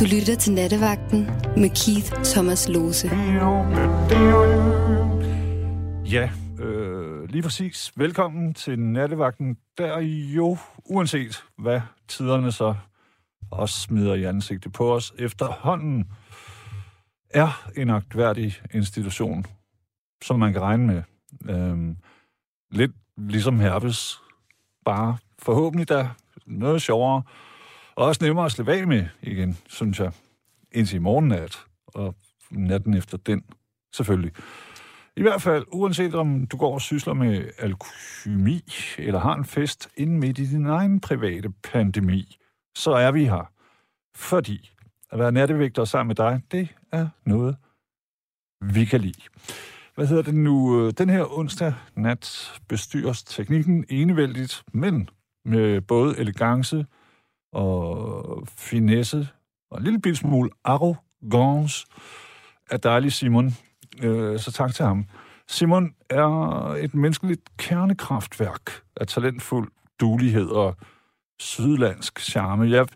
Du lytter til Nattevagten med Keith Thomas Lose. Ja, øh, lige præcis. Velkommen til Nattevagten, der jo, uanset hvad tiderne så også smider i ansigtet på os, efterhånden er en aktværdig institution, som man kan regne med. Øh, lidt ligesom herpes, bare forhåbentlig der noget sjovere, og også nemmere at slippe af med igen, synes jeg, indtil i morgennat, og natten efter den, selvfølgelig. I hvert fald, uanset om du går og sysler med alkymi, eller har en fest inden midt i din egen private pandemi, så er vi her. Fordi at være nattevægter sammen med dig, det er noget, vi kan lide. Hvad hedder det nu? Den her onsdag nat bestyres teknikken enevældigt, men med både elegance og finesse og en lille bit smule arrogance af dejlig Simon. Øh, så tak til ham. Simon er et menneskeligt kernekraftværk af talentfuld dulighed og sydlandsk charme. Jeg,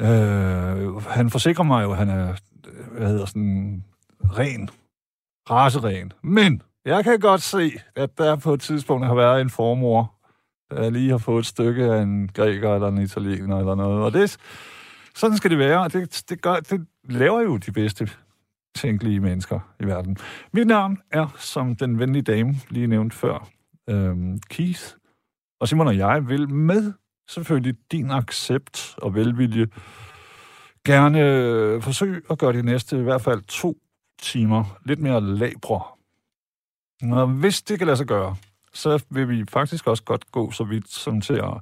øh, han forsikrer mig jo, at han er hvad hedder sådan, ren, raseren. Men jeg kan godt se, at der på et tidspunkt har været en formor, jeg lige har fået et stykke af en græker eller en italiener eller noget. Og det, sådan skal det være, og det, det, gør, det laver jo de bedste tænkelige mennesker i verden. Mit navn er, som den venlige dame lige nævnt før, øhm, Keith. Og Simon og jeg vil med selvfølgelig din accept og velvilje gerne øh, forsøge at gøre de næste i hvert fald to timer lidt mere labre. Og hvis det kan lade sig gøre, så vil vi faktisk også godt gå så vidt som til at,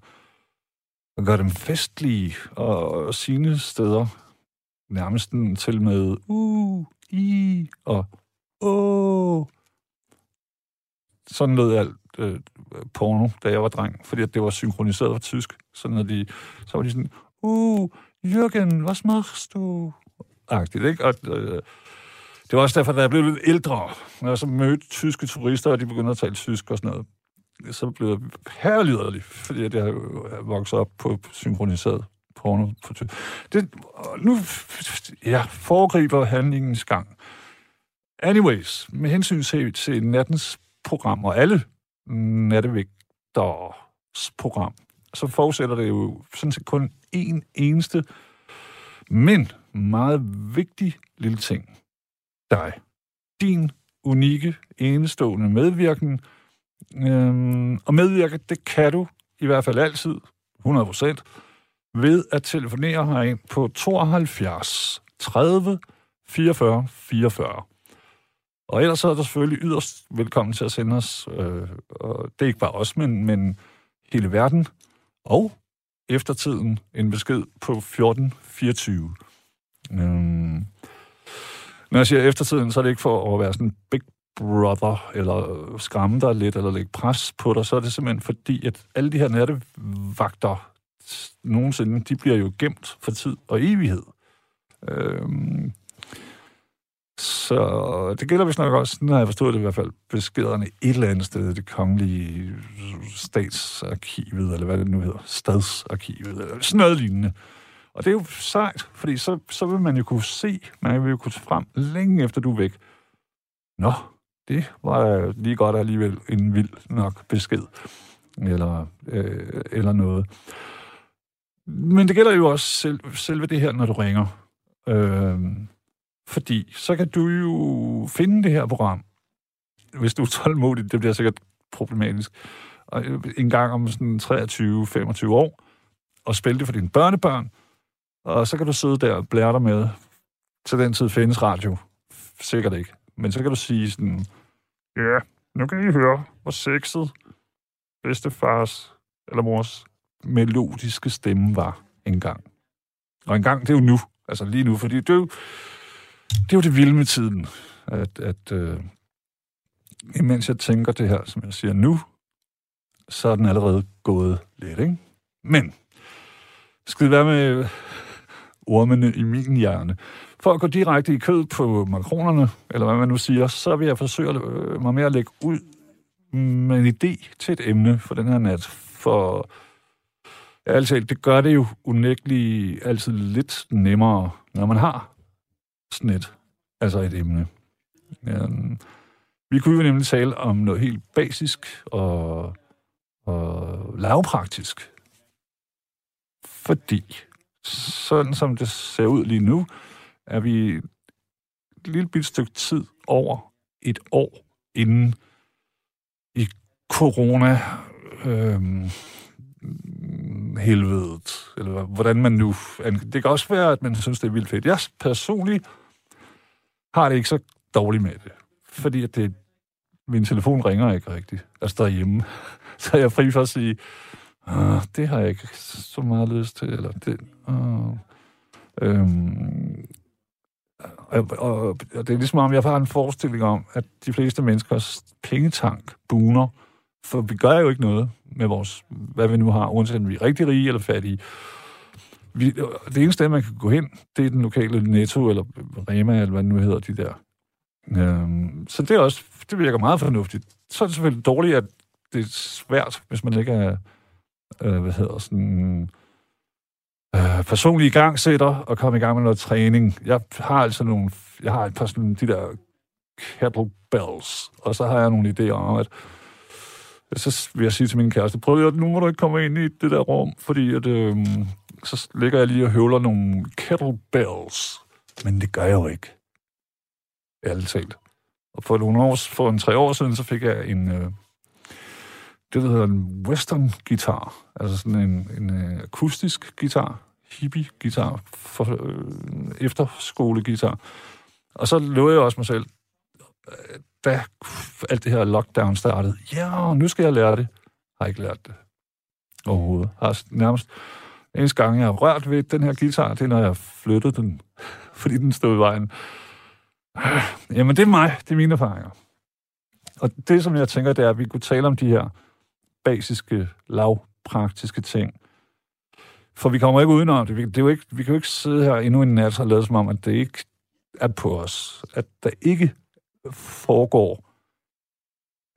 at gøre dem festlige og sine steder nærmest til med u, i og åh. Sådan lød alt øh, porno, da jeg var dreng, fordi det var synkroniseret på tysk. Så, når de, så var de sådan, uh, Jürgen, hvad machst du? Agtigt, ikke? Og, øh, det var også derfor, da jeg blev lidt ældre, når jeg så mødte tyske turister, og de begyndte at tale tysk og sådan noget, så blev jeg herliderlig, fordi jeg har vokset op på synkroniseret porno. Det, nu ja, foregriber handlingens gang. Anyways, med hensyn til, til nattens program, og alle nattevægters program, så forudsætter det jo sådan set kun én eneste, men meget vigtig lille ting. Dig. Din unikke, enestående medvirken. Øhm, og medvirke, det kan du i hvert fald altid, 100 procent, ved at telefonere herind på 72 30 44 44. Og ellers så er du selvfølgelig yderst velkommen til at sende os, øh, og det er ikke bare os, men, men hele verden, og eftertiden en besked på 1424. Øhm, når jeg siger eftertiden, så er det ikke for at være sådan big brother, eller skræmme dig lidt, eller lægge pres på dig, så er det simpelthen fordi, at alle de her nattevagter, nogensinde, de bliver jo gemt for tid og evighed. Øhm, så det gælder vist nok også, når jeg forstod det i hvert fald, beskederne et eller andet sted, det kongelige statsarkivet, eller hvad det nu hedder, stadsarkivet, eller sådan noget lignende. Og det er jo sejt, fordi så, så vil man jo kunne se, man vil jo kunne frem længe efter du er væk. Nå, det var lige godt alligevel en vild nok besked, eller, øh, eller noget. Men det gælder jo også selv, selve det her, når du ringer. Øh, fordi så kan du jo finde det her program, hvis du er tålmodig, det bliver sikkert problematisk, og en gang om sådan 23-25 år, og spille det for dine børnebørn, og så kan du sidde der og blære dig med, til den tid findes radio. Sikkert ikke. Men så kan du sige sådan, ja, nu kan I høre, hvor sexet bedstefars eller mors melodiske stemme var engang. Og engang, det er jo nu. Altså lige nu, fordi det er jo det, er jo det vilde med tiden. At, at øh, imens jeg tænker det her, som jeg siger nu, så er den allerede gået lidt, ikke? Men, skal det være med ormene i min hjerne. For at gå direkte i kød på makronerne, eller hvad man nu siger, så vil jeg forsøge øh, mig med at lægge ud med en idé til et emne for den her nat. For Altså, det gør det jo unægteligt altid lidt nemmere, når man har sådan et, altså et emne. Um, vi kunne jo nemlig tale om noget helt basisk og, og lavpraktisk. Fordi, sådan som det ser ud lige nu, er vi et lille bit stykke tid over et år inden i corona øh, helvedet, eller hvordan man nu... Det kan også være, at man synes, det er vildt fedt. Jeg personligt har det ikke så dårligt med det, fordi at det, min telefon ringer ikke rigtigt. Altså, jeg står hjemme, så er fri for at sige, Ah, det har jeg ikke så meget lyst til, eller det... Uh, øhm, og, og, og det er ligesom om, jeg har en forestilling om, at de fleste menneskers pengetank buner, for vi gør jo ikke noget med vores, hvad vi nu har, uanset om vi er rigtig rige eller fattige. Vi, det eneste sted, man kan gå hen, det er den lokale Netto eller Rema, eller hvad det nu hedder, de der. Øhm, så det er også, det virker meget fornuftigt. Så er det selvfølgelig dårligt, at det er svært, hvis man ikke er, øh, hvad hedder sådan, øh, personlige i og komme i gang med noget træning. Jeg har altså nogle, jeg har et par sådan de der kettlebells, og så har jeg nogle idéer om, at så vil jeg sige til min kæreste, prøv lige, nu må du ikke komme ind i det der rum, fordi at, øh, så ligger jeg lige og høvler nogle kettlebells. Men det gør jeg jo ikke. Ærligt talt. Og for nogle år, for en tre år siden, så fik jeg en, øh, det, der hedder en western guitar. Altså sådan en, en øh, akustisk guitar, hippie-guitar, for, øh, efterskole-guitar. Og så lovede jeg også mig selv, øh, da alt det her lockdown startede, ja, nu skal jeg lære det. Har ikke lært det overhovedet. Har nærmest eneste gang, jeg har rørt ved den her guitar, det er, når jeg flyttede den, fordi den stod i vejen. Øh, jamen, det er mig. Det er mine erfaringer. Og det, som jeg tænker, det er, at vi kunne tale om de her basiske, lavpraktiske ting. For vi kommer ikke udenom det. Vi, det er jo ikke, vi kan jo ikke sidde her endnu en nat og lade som om, at det ikke er på os. At der ikke foregår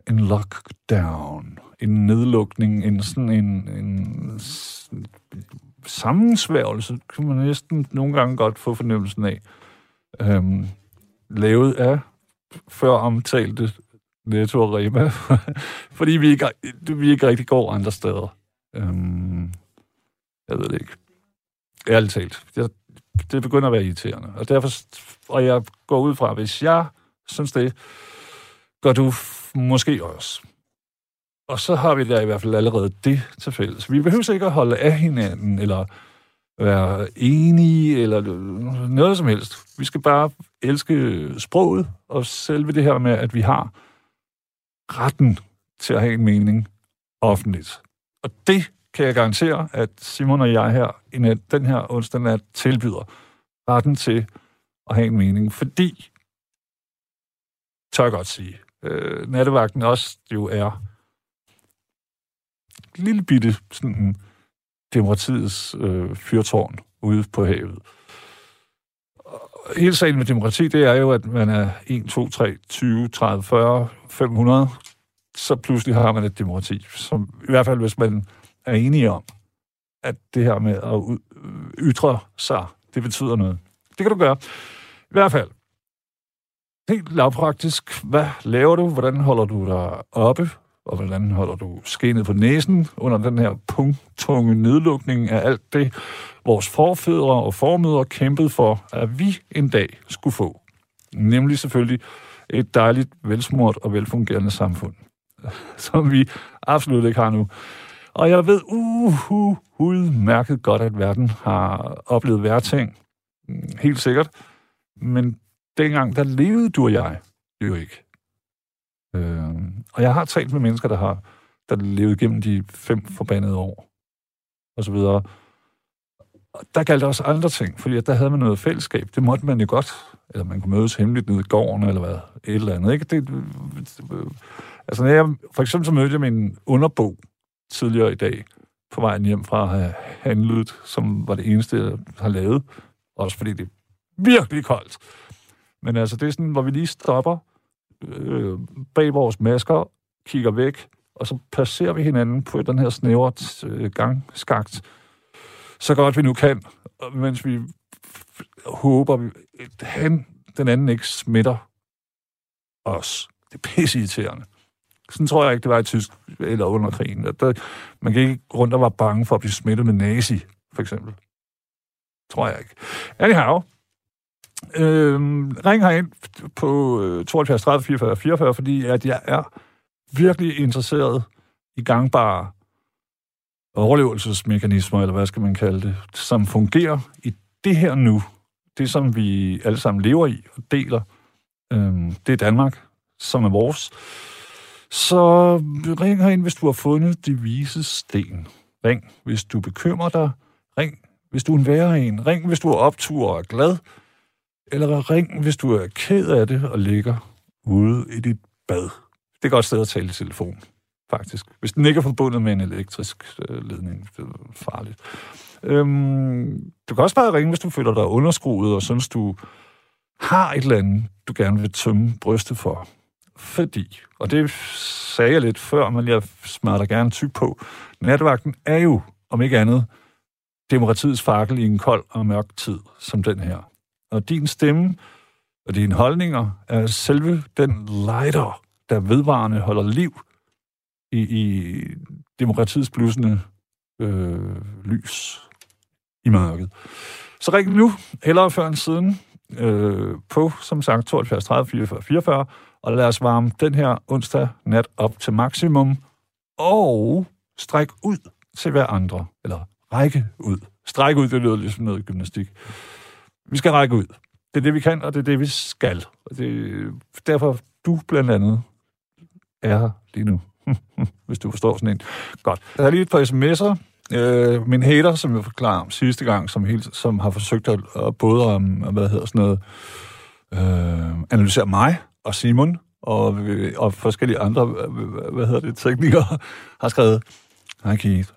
en lockdown, en nedlukning, en sådan en, en sammensværgelse, kan man næsten nogle gange godt få fornemmelsen af. Øhm, lavet af før omtalte Netto og Rema, fordi vi ikke, vi ikke rigtig går andre steder. Øhm, jeg ved det ikke. Ærligt talt. Det, det begynder at være irriterende. Og derfor, og jeg går ud fra, hvis jeg synes det, gør du måske også. Og så har vi der i hvert fald allerede det til fælles. Vi behøver ikke at holde af hinanden, eller være enige, eller noget som helst. Vi skal bare elske sproget, og selve det her med, at vi har retten til at have en mening offentligt. Og det kan jeg garantere, at Simon og jeg her, i den her onsdag nat, tilbyder retten til at have en mening, fordi, tør jeg godt sige, øh, nattevagten også jo er lille bitte sådan, demokratiets øh, fyrtårn ude på havet. Hele sagen med demokrati, det er jo, at man er 1, 2, 3, 20, 30, 40, 500, så pludselig har man et demokrati. Som, I hvert fald, hvis man er enige om, at det her med at ytre sig, det betyder noget. Det kan du gøre. I hvert fald, helt lavpraktisk, hvad laver du? Hvordan holder du dig oppe? Og hvordan holder du skenet på næsen under den her punktunge nedlukning af alt det, vores forfædre og formødre kæmpede for, at vi en dag skulle få? Nemlig selvfølgelig et dejligt, velsmurt og velfungerende samfund, som vi absolut ikke har nu. Og jeg ved uh, udmærket godt, at verden har oplevet værting. ting. Helt sikkert. Men dengang, der levede du og jeg jo ikke. Øh, og jeg har talt med mennesker, der har der levet gennem de fem forbandede år, og så videre. Og Der galt også andre ting, fordi der havde man noget fællesskab. Det måtte man jo godt. Eller man kunne mødes hemmeligt nede i gården, eller hvad, et eller andet. Ikke? Det, altså, når jeg, for eksempel så mødte jeg min underbog tidligere i dag, på vejen hjem fra at have handlet, som var det eneste, jeg har lavet. Også fordi det er virkelig koldt. Men altså, det er sådan, hvor vi lige stopper øh, bag vores masker, kigger væk, og så placerer vi hinanden på den her snævre øh, gangskagt, så godt vi nu kan, mens vi håber, at han, den anden ikke smitter os. Det er pisse irriterende. Sådan tror jeg ikke, det var i tysk eller under krigen. Der, man kan ikke rundt og være bange for at blive smittet med nazi, for eksempel. Tror jeg ikke. Anyhow, øhm, øh, ring herind på 72 30 44 44, fordi at jeg er virkelig interesseret i gangbare overlevelsesmekanismer, eller hvad skal man kalde det, som fungerer i det her nu. Det, som vi alle sammen lever i og deler. Øh, det er Danmark, som er vores. Så ring herind, hvis du har fundet de vise sten. Ring, hvis du bekymrer dig. Ring, hvis du er en værre en. Ring, hvis du er optur og er glad. Eller ring, hvis du er ked af det og ligger ude i dit bad. Det er et godt sted at tale i telefon, faktisk. Hvis den ikke er forbundet med en elektrisk øh, ledning. Det er farligt. Øhm, du kan også bare ringe, hvis du føler dig underskruet og synes, du har et eller andet, du gerne vil tømme brystet for. Fordi, og det sagde jeg lidt før, men jeg smadrer gerne tyk på, natvagten er jo, om ikke andet, demokratiets fakkel i en kold og mørk tid som den her. Og din stemme og dine holdninger er selve den lighter, der vedvarende holder liv i, i demokratiets blusende øh, lys i mørket. Så ring nu, hellere før end siden, øh, på, som sagt, 72 30 44 44, og lad os varme den her onsdag nat op til maksimum, og stræk ud til hver andre, eller række ud. Stræk ud, det lyder ligesom noget gymnastik. Vi skal række ud. Det er det, vi kan, og det er det, vi skal. Og det er derfor, du blandt andet er her lige nu. Hvis du forstår sådan en. Godt. Jeg er lige et par sms'er. Øh, min hater, som jeg forklarede om sidste gang, som, hele, som har forsøgt at, at både om, hvad hedder sådan noget, øh, analysere mig og Simon og, øh, og forskellige andre, øh, øh, hvad hedder det, teknikere, har skrevet, Hej Keith,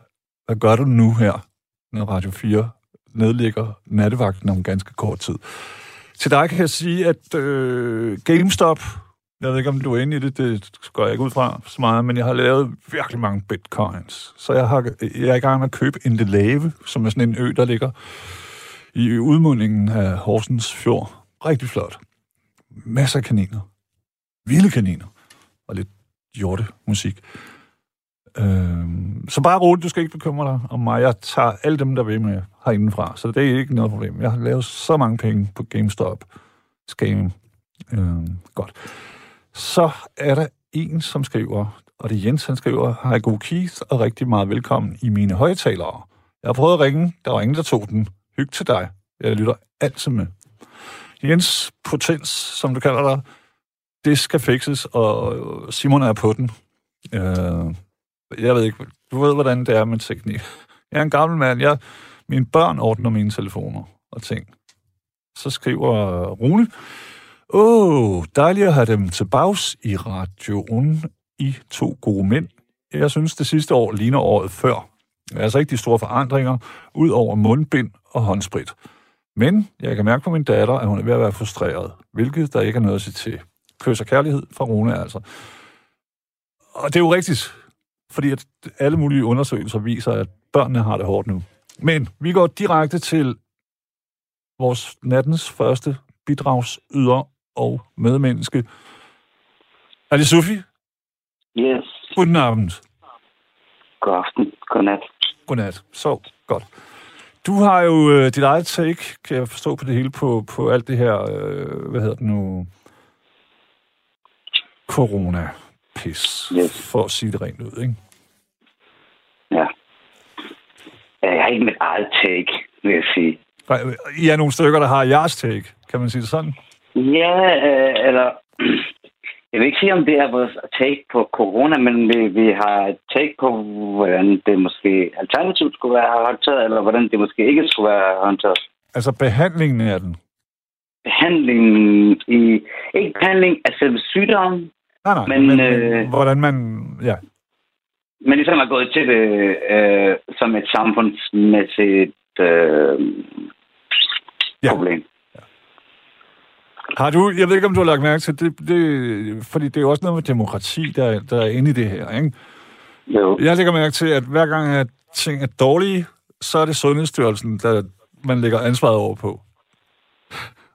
hvad gør du nu her, når Radio 4 nedlægger nattevagten om ganske kort tid? Til dig kan jeg sige, at øh, GameStop, jeg ved ikke, om du er inde i det, det går jeg ikke ud fra så meget, men jeg har lavet virkelig mange bitcoins. Så jeg, har, jeg er i gang med at købe en Delave, som er sådan en ø, der ligger i udmundingen af Horsens Fjord. Rigtig flot. Masser af kaniner. Vilde kaniner. Og lidt hjorte musik. Øhm, så bare roligt, du skal ikke bekymre dig om mig. Jeg tager alle dem, der vil med herindefra, så det er ikke noget problem. Jeg har lavet så mange penge på GameStop. Scam. Øhm, godt. Så er der en, som skriver, og det er Jens, han skriver, Hej god Keith, og rigtig meget velkommen i mine højtalere. Jeg har prøvet at ringe, der var ingen, der tog den. Hyg til dig. Jeg lytter altid med. Jens Potens, som du kalder dig, det skal fikses, og Simon er på den. Øh, jeg ved ikke, du ved, hvordan det er med teknik. Jeg er en gammel mand. Jeg, mine børn ordner mine telefoner og ting. Så skriver Rune, Åh, oh, dejligt at have dem til bags i radioen i to gode mænd. Jeg synes, det sidste år ligner året før. Altså ikke de store forandringer, ud over mundbind og håndsprit. Men jeg kan mærke på min datter, at hun er ved at være frustreret, hvilket der ikke er noget at sige til. Kys og kærlighed fra Rune, altså. Og det er jo rigtigt, fordi at alle mulige undersøgelser viser, at børnene har det hårdt nu. Men vi går direkte til vores nattens første bidragsyder og medmenneske. Er det Sofie? Yes. Guten Abend. God aften. Godnat. Godnat. Så godt. Du har jo øh, dit eget take, kan jeg forstå på det hele, på, på alt det her, øh, hvad hedder det nu, corona-pis, Yes. for at sige det rent ud, ikke? Ja. Jeg har ikke mit eget take, vil jeg sige. I er nogle stykker, der har jeres take, kan man sige det sådan? Ja, øh, eller... Jeg vil ikke sige, om det er vores take på corona, men vi, vi har et take på, hvordan det måske alternativt skulle være håndteret, eller hvordan det måske ikke skulle være håndteret. Altså behandlingen af den. Behandlingen i... Ikke behandling af selve sygdommen, Nej, nej, Men, men, øh, hvordan man... Ja, men ligesom er gået til det øh, som et samfundsmæssigt øh, Ja. problem. Har du, jeg ved ikke, om du har lagt mærke til det, det fordi det er jo også noget med demokrati, der, der er inde i det her, ikke? Jo. Jeg lægger mærke til, at hver gang at ting er dårlige, så er det Sundhedsstyrelsen, der man lægger ansvaret over på.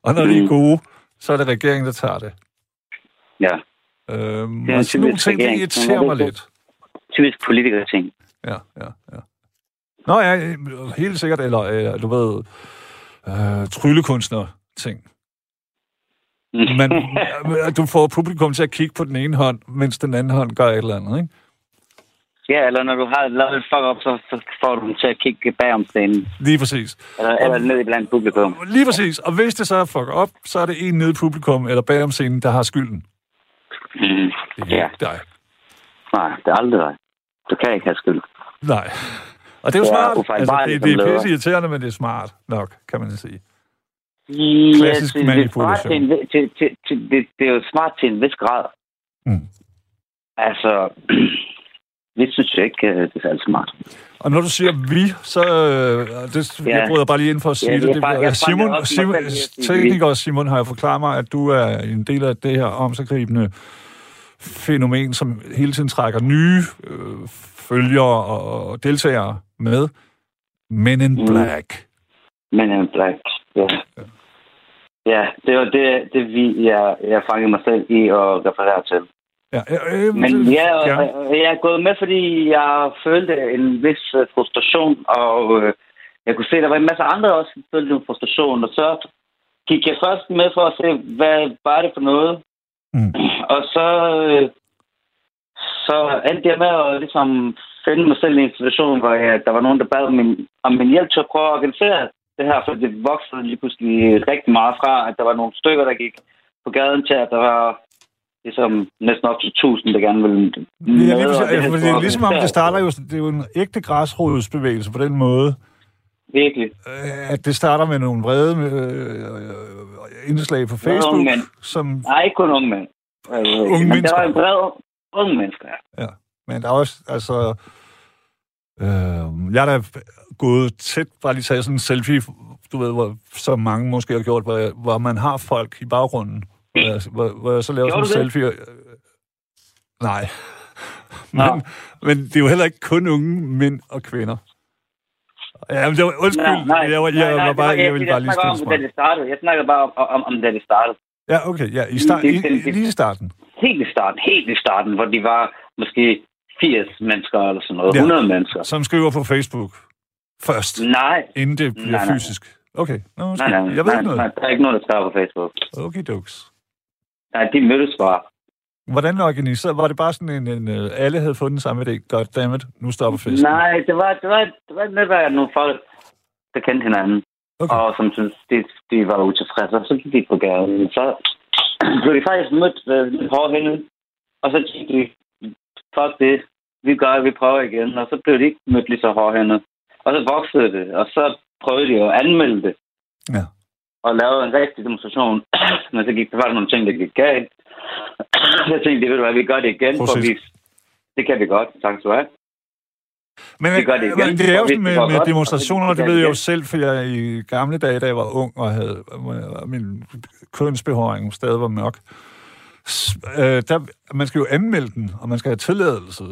Og når mm. de er Mm. gode, så er det regeringen, der tager det. Ja. Øhm, Det er sådan nogle ting, det regering. irriterer Men mig det lidt. Typisk politikere ting. Ja, ja, ja. Nå ja, helt sikkert, eller, eller du ved, øh, tryllekunstner ting. Men øh, du får publikum til at kigge på den ene hånd, mens den anden hånd gør et eller andet, ikke? ja, eller når du har lavet et fuck up, så, så får du dem til at kigge bag om scenen. Lige præcis. Eller, eller ned i blandt publikum. Lige præcis. Og hvis det så er fuck op, så er det en nede i publikum, eller bagom scenen, der har skylden. Mm. Det er Ja. ikke dig. Nej, det er aldrig dig. Du kan ikke have skyld. Nej. Og det er jo Det er smart. Altså, ufejlbarligt det, det er pisse irriterende, men det er smart nok, kan man sige. Klassisk Klassisk ja, det, det, er smart manipulation. til en, vi- til, til, til, det, det er jo smart til en vis grad. Mm. Altså, vi synes jo ikke, øh, det er særlig smart. Og når du siger vi, så øh, det, Ja. jeg bryder bare lige ind for at sige Ja, det. jeg det fang- jeg Simon, også Simon, vi. tekniker Simon har jo forklaret mig, at du er en del af det her omsaggribende fænomen, som hele tiden trækker nye øh, følgere og, deltagere med. Men in Mm. Black. Men en black, ja. Ja, det var det, det vi, jeg, jeg fangede mig selv i at referere til. Ja, øh, øh, Men det- ja, ja. jeg er gået med, fordi jeg følte en vis øh, frustration, og øh, jeg kunne se, at der var en masse andre også, der følte en frustration, og så gik jeg først med for at se, hvad var det for noget, Mm. og så, øh, så endte jeg med at ligesom finde mig selv i en situation, hvor jeg, der var nogen, der bad min, om min hjælp til at prøve at organisere det her, for det voksede lige pludselig rigtig meget fra, at der var nogle stykker, der gik på gaden til, at der var ligesom næsten op til 1000, der gerne ville Ja, lige, med, og præcis, det for det er ligesom om, det starter jo, det er jo en ægte græsrodsbevægelse på den måde, Virkelig. øh, at det starter med nogle vrede øh, indslag på Facebook, unge mænd. som Nej, ikke kun unge mænd. Altså, Unge men mennesker. Der var en bred unge mennesker, ja. Men der er også, altså... Øh, jeg er da gået tæt, bare lige taget sådan en selfie, du ved, hvor, som mange måske har gjort, hvor, jeg, hvor man har folk i baggrunden. Hvor jeg, hvor, hvor jeg så laver Gjorde sådan en selfie. Øh, nej. Nå. men, men det er jo heller ikke kun unge mænd og kvinder. Ja, men det var, undskyld, Nej, nej, jeg, var, jeg, nej, nej, var det bare, var- jeg ville bare lige stille mig. Jeg snakker bare om, om, om da det startede. Ja, okay, ja, i start, i, i, lige i starten. Helt i starten, helt i starten, hvor de var måske 80 mennesker eller sådan noget, Ja. 100 mennesker. Som skriver på Facebook først, Nej, inden det bliver Nej, nej. fysisk. Okay, Nå, nej, undskyld. nej, jeg ved nej, ikke noget. nej, der er ikke nogen, der skriver på Facebook. Okay, dokes. Nej, de mødtes bare. Hvordan organiseret? Var det bare sådan en, en øh, alle havde fundet samme idé? Goddammit, nu stopper festen. Nej, det var, det var, det var et netværk af nogle folk, der kendte hinanden. Okay. og som synes, de, de var utilfredse, og så gik de på gaden. Så blev de faktisk mødt øh, hårdhændet, og så tænkte de, fuck det, vi gør, vi prøver igen, og så blev de ikke mødt lige så hårdhændet. Og så voksede det, og så prøvede de at anmelde det. Ja. Og lave en rigtig demonstration. Men så gik der faktisk nogle ting, der gik galt. Så tænkte, ved du hvad, vi gør det igen, for vi, det kan vi godt, tak skal du have. Men, Vi gør det igen. men det er jo sådan det med, med demonstrationer, og det det ved jeg jo selv, for jeg i gamle dage, da jeg var ung og havde min kønsbehåring stadig var mørk, øh, der, man skal jo anmelde den, og man skal have tilladelse.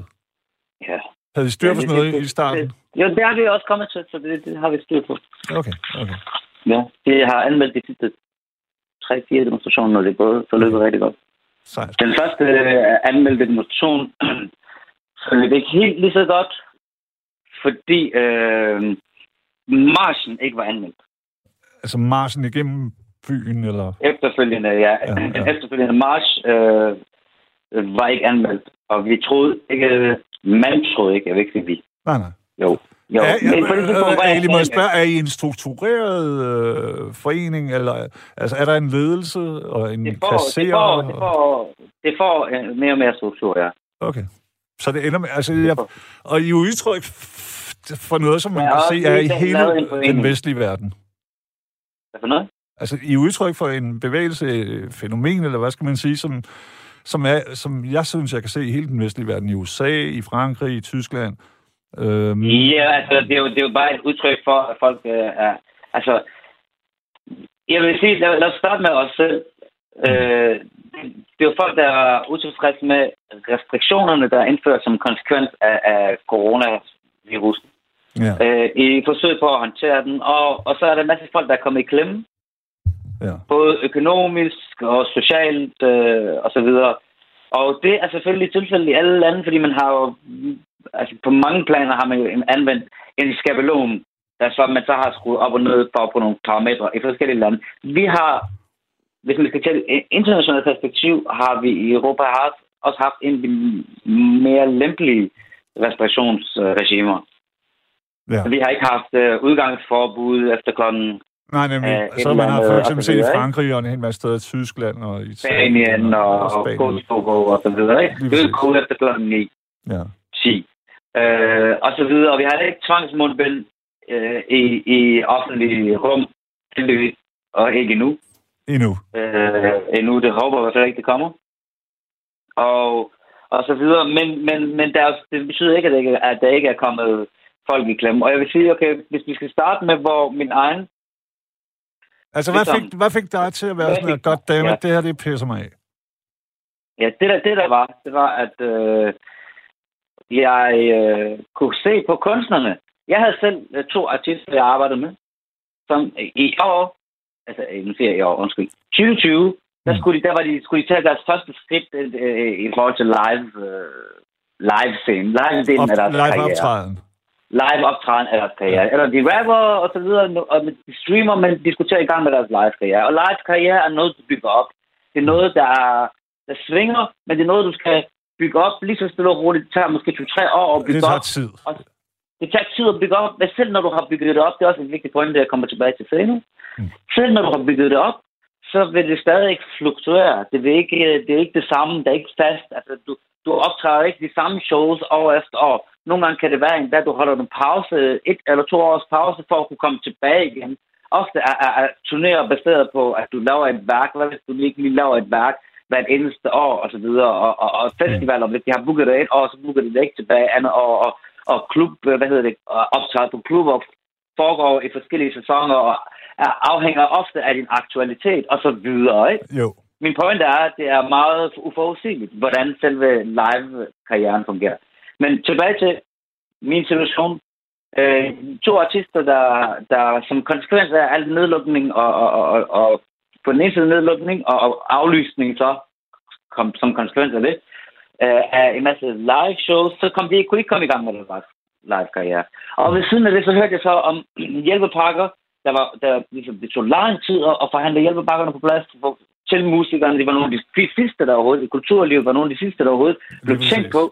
Ja. Havde I styr på det- sådan noget det- i starten? det- Jo, det har vi også kommet til, så det, det har vi styr på. Okay, okay. Ja, det har anmeldt de sidste 3-4 demonstrationer, og det er både forløbet rigtig godt. Sejt. Den første øh, anmeldte demonstration forløb ikke helt lige så godt, fordi øh, marchen ikke var anmeldt. Altså marchen igennem byen, eller... Efterfølgende, ja, Ja, ja, ja. efterfølgende march øh, øh, var ikke anmeldt, og vi troede ikke, man troede ikke, jeg vil ikke vi. Nej, nej. Jo, jo. Ja, Men på det tidspunkt var øh, jeg må jeg spørge, er I en struktureret øh, forening, eller altså, er der en ledelse og en det får, kasserer? det får, det får, det får øh, mere og mere struktur, ja. Okay. Så det ender med, altså, jeg, og I er udtryk for noget, som man kan se er i hele den vestlige verden. Hvad for noget? Altså, I er udtryk for en bevægelse, fænomen, eller hvad skal man sige, som, som, er, som jeg synes, jeg kan se i hele den vestlige verden. I USA, i Frankrig, i Tyskland. Øhm, Ja, altså, det er, jo, det er jo bare et udtryk for, at folk øh, er... Altså, jeg vil sige, lad, lad os starte med os selv. Øh, det er jo folk, der er utilfredse med restriktionerne, der er indført som konsekvens af, af coronavirusen. Ja, Øh, I forsøg på at håndtere den. Og, og så er der en masse folk, der er kommet i klemme. Ja. Både økonomisk og socialt øh, og så videre. Og det er selvfølgelig tilfældet i alle lande, fordi man har jo... Altså på mange planer har man jo anvendt en skabelon, der så man så har skruet op og ned for på nogle parametre i forskellige lande. Vi har, hvis man skal i internationalt perspektiv, har vi i Europa haft, også haft en af de mere lempelige restriktionsregimer. ja. Vi har ikke haft øh, udgangsforbud efter klokken Nej, nemlig. Øh, så man har for og eksempel set i? Frankrig og en hel masse steder, Tyskland og i Spanien og, og Spanien. Kosovo og så videre. Ikke? Det er kun efter klokken 9, Ja. 10. Øh, og så videre. Og vi har ikke tvangsmundbind øh, i, i offentlige rum, heldigvis, og ikke endnu. Endnu. Øh, endnu, det håber jeg i fald ikke, det kommer. Og, og så videre. Men, men, men der, er- det betyder ikke, at der ikke, at der ikke er kommet folk i klemme. Og jeg vil sige, okay, hvis vi skal starte med, hvor min egen Altså, hvad fik, hvad fik dig til at være Hvad sådan, at godt dammit, ja. det her, det pisser mig af? Ja, det der, det der var, det var, at øh, jeg øh, kunne se på kunstnerne. Jeg havde selv øh, to artister, jeg arbejdede med, som i år, altså øh, nu siger jeg i år, undskyld, 2020, der, Mm. skulle de, der var de, skulle de tage deres første skridt øh, øh, i forhold til live, øh, live scene, live delen af deres live karriere optræden. Live optræden af deres karriere. Eller de rapper og så videre, og de streamer, men diskuterer i gang med deres live karriere. Og live karriere er noget, du bygger op. Det er noget, der, er, der svinger, men det er noget, du skal bygge op lige så stille og roligt. Det tager måske to-tre år at bygge Det tager op. tid. Det tager tid at bygge op, men selv når du har bygget det op, det er også en vigtig point, jeg kommer tilbage til senere. Mm. Selv når du har bygget det op, så vil det stadig ikke fluktuere. Det, vil ikke, det er ikke det samme, det er ikke fast. Altså, du, du optræder ikke de samme shows år efter år. Nogle gange kan det være endda, at du holder en pause, et eller to års pause, for at kunne komme tilbage igen. Ofte er, er, er turnéer baseret på, at du laver et værk. Hvad hvis du ikke lige laver et værk hvert eneste år, og så videre. Og, og, og festivaler, hvis de har booket det et år, så booker de det ikke tilbage andet år. Og, og klub, hvad hedder det, optræde på klubber foregår i forskellige sæsoner, og er, afhænger ofte af din aktualitet, og så videre, ikke? Jo. Min pointe er, at det er meget uforudsigeligt, hvordan selve live-karrieren fungerer. Men tilbage til min situation. Øh, to artister, der, der som konsekvens af al nedlukning og, og, og, og på den ene side nedlukning og, og aflysning så kom, som konsekvens af det, øh, af en masse live shows, så kom de, kunne de ikke komme i gang med deres live-karriere. Og ved siden af det, så hørte jeg så om hjælpepakker, der var, der, ligesom, det tog lang tid at, at forhandle hjælpepakkerne på plads for, til musikerne. Det var nogle af de sidste, der overhovedet, kulturlivet var nogle af de sidste, der overhovedet blev tænkt på.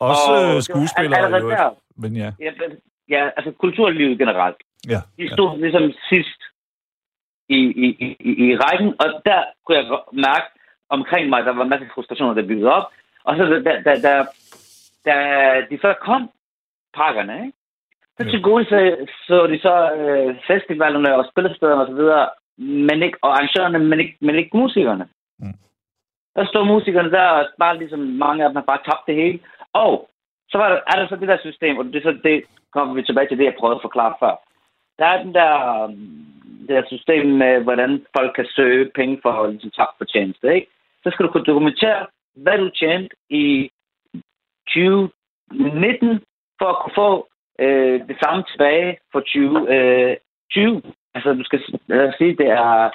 Også Og øh, skuespillere, allerede jo. der. Men ja. Ja, ja, altså kulturlivet generelt. Ja. De ja. stod ligesom sidst i, i, i, i rækken, og der kunne jeg mærke omkring mig, der var en masse frustrationer, der byggede op. Og så da, da, da, da de så kom, pakkerne, ikke? så Ja. til gode så, så de så øh, festivalerne og spillestederne osv., men ikke, og arrangørerne, men ikke, men ikke musikerne. Mm. Der stod musikerne der, og bare ligesom mange af dem har bare tabt det hele. Og så var der, er der så det der system, og det, er så, det kommer vi tilbage til det, jeg prøvede at forklare før. Der er den der, øhm, det der system med, hvordan folk kan søge penge for ligesom, tabt for tjeneste. Ikke? Så skal du kunne dokumentere, hvad du tjente i 2019, for at kunne få øh, det samme tilbage for 2020. Øh, 20. altså, du skal lad os sige, det er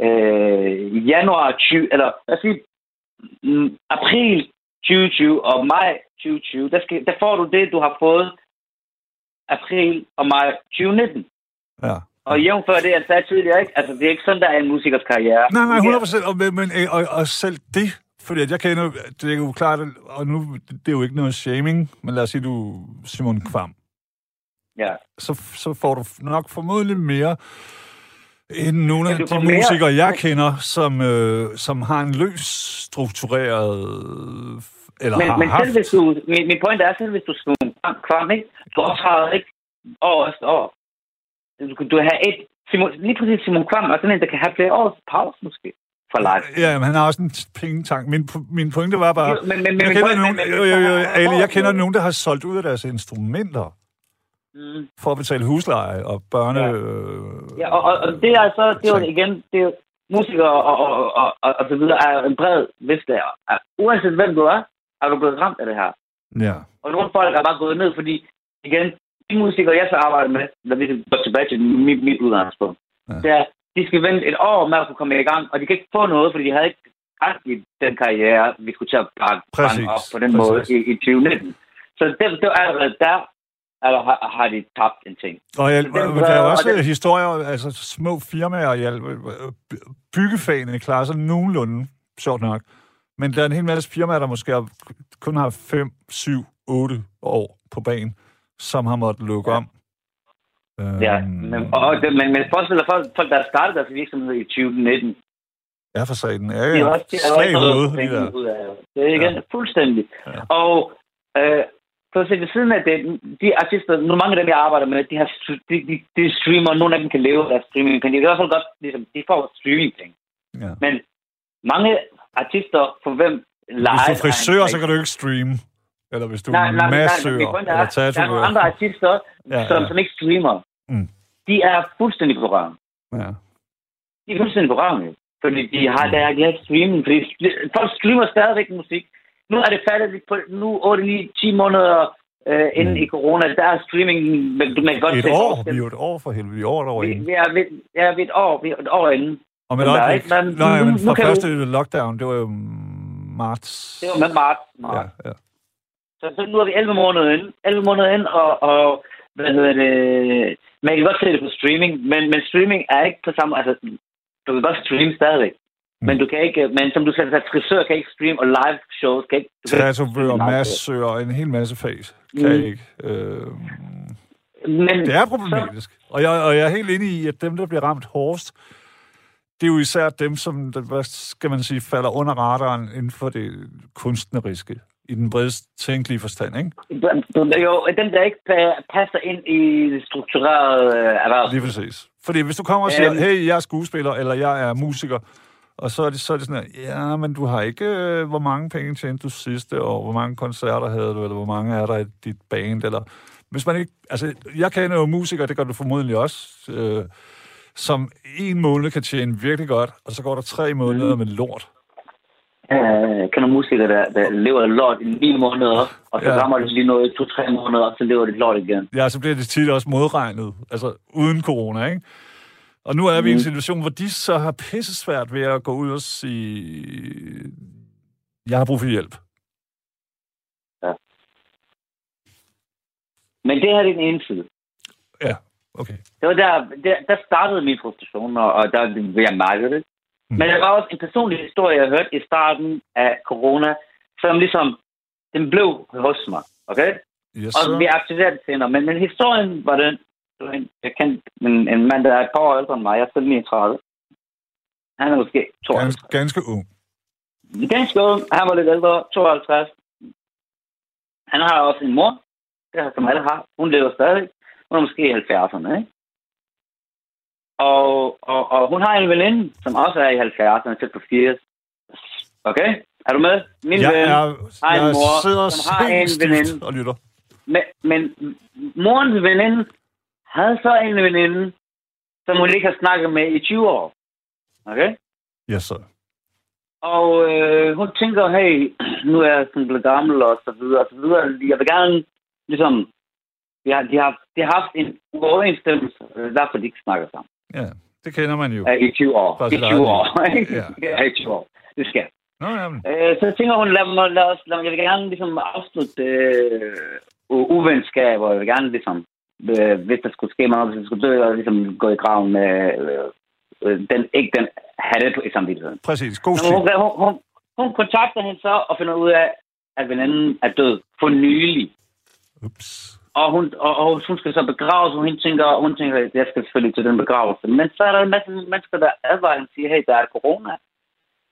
øh, januar 20, eller lad os sige, april 2020 og maj 2020, der, skal, der får du det, du har fået april og maj 2019. ja. Og jævnfør det, jeg sagde tidligere, ikke? Altså, det er ikke sådan, der er en musikers karriere. Nej, nej, fungerer. 100 procent. Og, men, og, og selv det, fordi at jeg kender, det er jo klart, og nu, det er jo ikke noget shaming, men lad os sige, du Simon Kvam. Ja. Så, så får du nok formodentlig mere nogle af de mere. musikere, jeg kender, som, øh, som har en løs struktureret, eller Men, har men haft. selv hvis du, min, min point er, selv hvis du skal kvam, ikke? Du optræder ikke år efter år. Du, kan- du har et, Simon, lige præcis Simon Kvam, og sådan en, der kan have flere års pause måske for live. Ja, men han har også en pengetank. Min, min pointe var bare... Jo, men- men- men jeg kender nogen, men- men- jo, jo, jo, men- Ali, jeg kender nogen, der har solgt ud af deres instrumenter Mm. for at betale husleje og børne... Ja. Øh, Ja, og, og, og det er altså, det er jo igen, det er, jo- musikere og, og, og, og, og så videre er en bred vifte. af- Uanset hvem du er, er du blevet ramt af det her. Ja. Og nogle folk er bare gået ned, fordi igen, de musikere, jeg så arbejder med, når vi går tilbage til mit, mit udgangspunkt, Ja. det er, de skal vente et år med at kunne komme i gang, og de kan ikke få noget, fordi de havde ikke haft i den karriere, vi skulle til at op på den Præcis. måde i, i 2019. Så det, det var allerede der, eller har, har de tabt en ting. Og jeg, Den der er var- også og det- historier, altså små firmaer, i al- byggefagene klarer sig nogenlunde, sjovt nok. Men der er en hel masse firmaer, der måske kun har 5, 7, 8 år på banen, som har måttet lukke Ja. om. Øhm, Ja, men, og, det, men, men forestil dig folk, folk, der har startet deres virksomhed i 2019, Ja, for sagen. Ja, De ja. har også, de i også hovedet, de der. ud af det. Er igen Ja. ja. fuldstændig. Ja. Ja. Og øh, for at ved siden af det, de artister, nu mange af dem, jeg arbejder med, de, har, de, de, de streamer, nogle af dem kan leve af deres streaming, men de kan i hvert fald godt, ligesom, de får streaming ting. Ja. Men mange artister, for hvem live... Hvis du er frisør, så kan du ikke streame. Eller hvis du Nej, er nej, nej, massør, min pointe eller er, der er nogle andre artister, Ja, som, ja. som ikke streamer. Mm. De er fuldstændig på røven. Ja. De er fuldstændig på røven. Fordi de har, der er ikke streaming. Fordi folk streamer stadigvæk musik. Nu er det faldet på, nu 8, 9, 10 måneder øh, inden Mm. i corona, der er streaming, du kan godt Et se år. Vi er jo et år for helvede. Vi er over et år Vi, inden. vi, er ved, ja, ved et år, vi er et år inden. Og Men der er ikke- men Nej, nu- men fra første du- lockdown, det var jo marts. Det var med marts. Ja, ja. Så, så nu er vi 11 måneder inde. 11 måneder inde, og, og hvad hedder det... Man kan godt se det på streaming, men, men streaming er ikke på samme... Altså, du kan godt streame stadigvæk. Men du kan ikke... Men som du sagde, frisør kan ikke streame, og live shows kan ikke... Tatovør, massør, en hel masse fag kan Mm. ikke. Øh, Men, det er problematisk. Og jeg, og jeg er helt enig i, at dem, der bliver ramt hårdest, det er jo især dem, som, hvad skal man sige, falder under radaren inden for det kunstneriske, i den bredest tænkelige forstand, ikke? Jo, dem, der ikke pa- passer ind i det strukturerede øh, erhverv. Lige præcis. Fordi hvis du kommer og siger, Øhm. hey, jeg er skuespiller, eller jeg er musiker, og så er det, så er det sådan, her, ja, men du har ikke, øh, hvor mange penge tjente du sidste år, hvor mange koncerter havde du, eller hvor mange er der i dit band, eller... Hvis man ikke... Altså, jeg kender jo musikere, det gør du formodentlig også, øh, som en måned kan tjene virkelig godt, og så går der tre måneder med lort. Kan nogle musikere, der, der lever lort i ni måneder, og så ja. rammer det lige noget i to-tre måneder, og så lever det lort igen. Ja, så bliver det tit også modregnet, altså uden corona, ikke? Og nu er vi i en Mhm. situation, hvor de så har pisse svært ved at gå ud og sige, jeg har brug for hjælp. Men det her er den ene side. Ja, okay. Det var der, der, der startede min frustration, og, og der vil jeg mærke det. Mm. Men der var også en personlig historie, jeg hørte i starten af corona, som ligesom, den blev hos mig, okay? Yes, Og sir. vi accepterede det senere. Men, men historien var den, det jeg kendte en, en mand, der er et par år ældre end mig, jeg er selv 39. Han er måske 52. Ganske, ganske ung. Ganske ung. Han var lidt ældre, 52. Han har også en mor, det har som alle har. Hun lever stadig. Hun er måske i 70'erne, ikke? Og, og, og hun har en veninde, som også er i 70'erne, tæt på 80. Okay? Er du med? Min Jeg, ven er, har en mor, som har en veninde. og lytter. Men, men morens veninde havde så en veninde, som hun ikke har snakket med i 20 år. Okay? Yes, sir. Og øh, hun tænker, hey, nu er jeg sådan blevet gammel og så videre og så videre. Jeg vil gerne, ligesom, de har, de har, de har haft en uoverensstemmelse, derfor de ikke snakker sammen. Ja, det kender man jo. I 20 år. I sit 20 eget år. Ja. ja, i 20 år. Det skal. Nå, jamen. Øh, så tænker hun, lad mig, lad os, lad mig, jeg vil gerne ligesom afslutte øh, uvenskab, og jeg vil gerne ligesom, øh, hvis der skulle ske noget, hvis jeg skulle dø, og ligesom gå i graven med øh, øh, den, ikke den hatte i samvittigheden. Præcis. God stil. hun, hun, hun, hun kontakter hende så og finder ud af, at veninden er død for nylig. Ups. Og hun, og, og hun skal så begraves, og hun tænker, hun tænker, at jeg skal selvfølgelig til den begravelse. Men så er der en masse mennesker, der advarer og siger, hey, der er corona.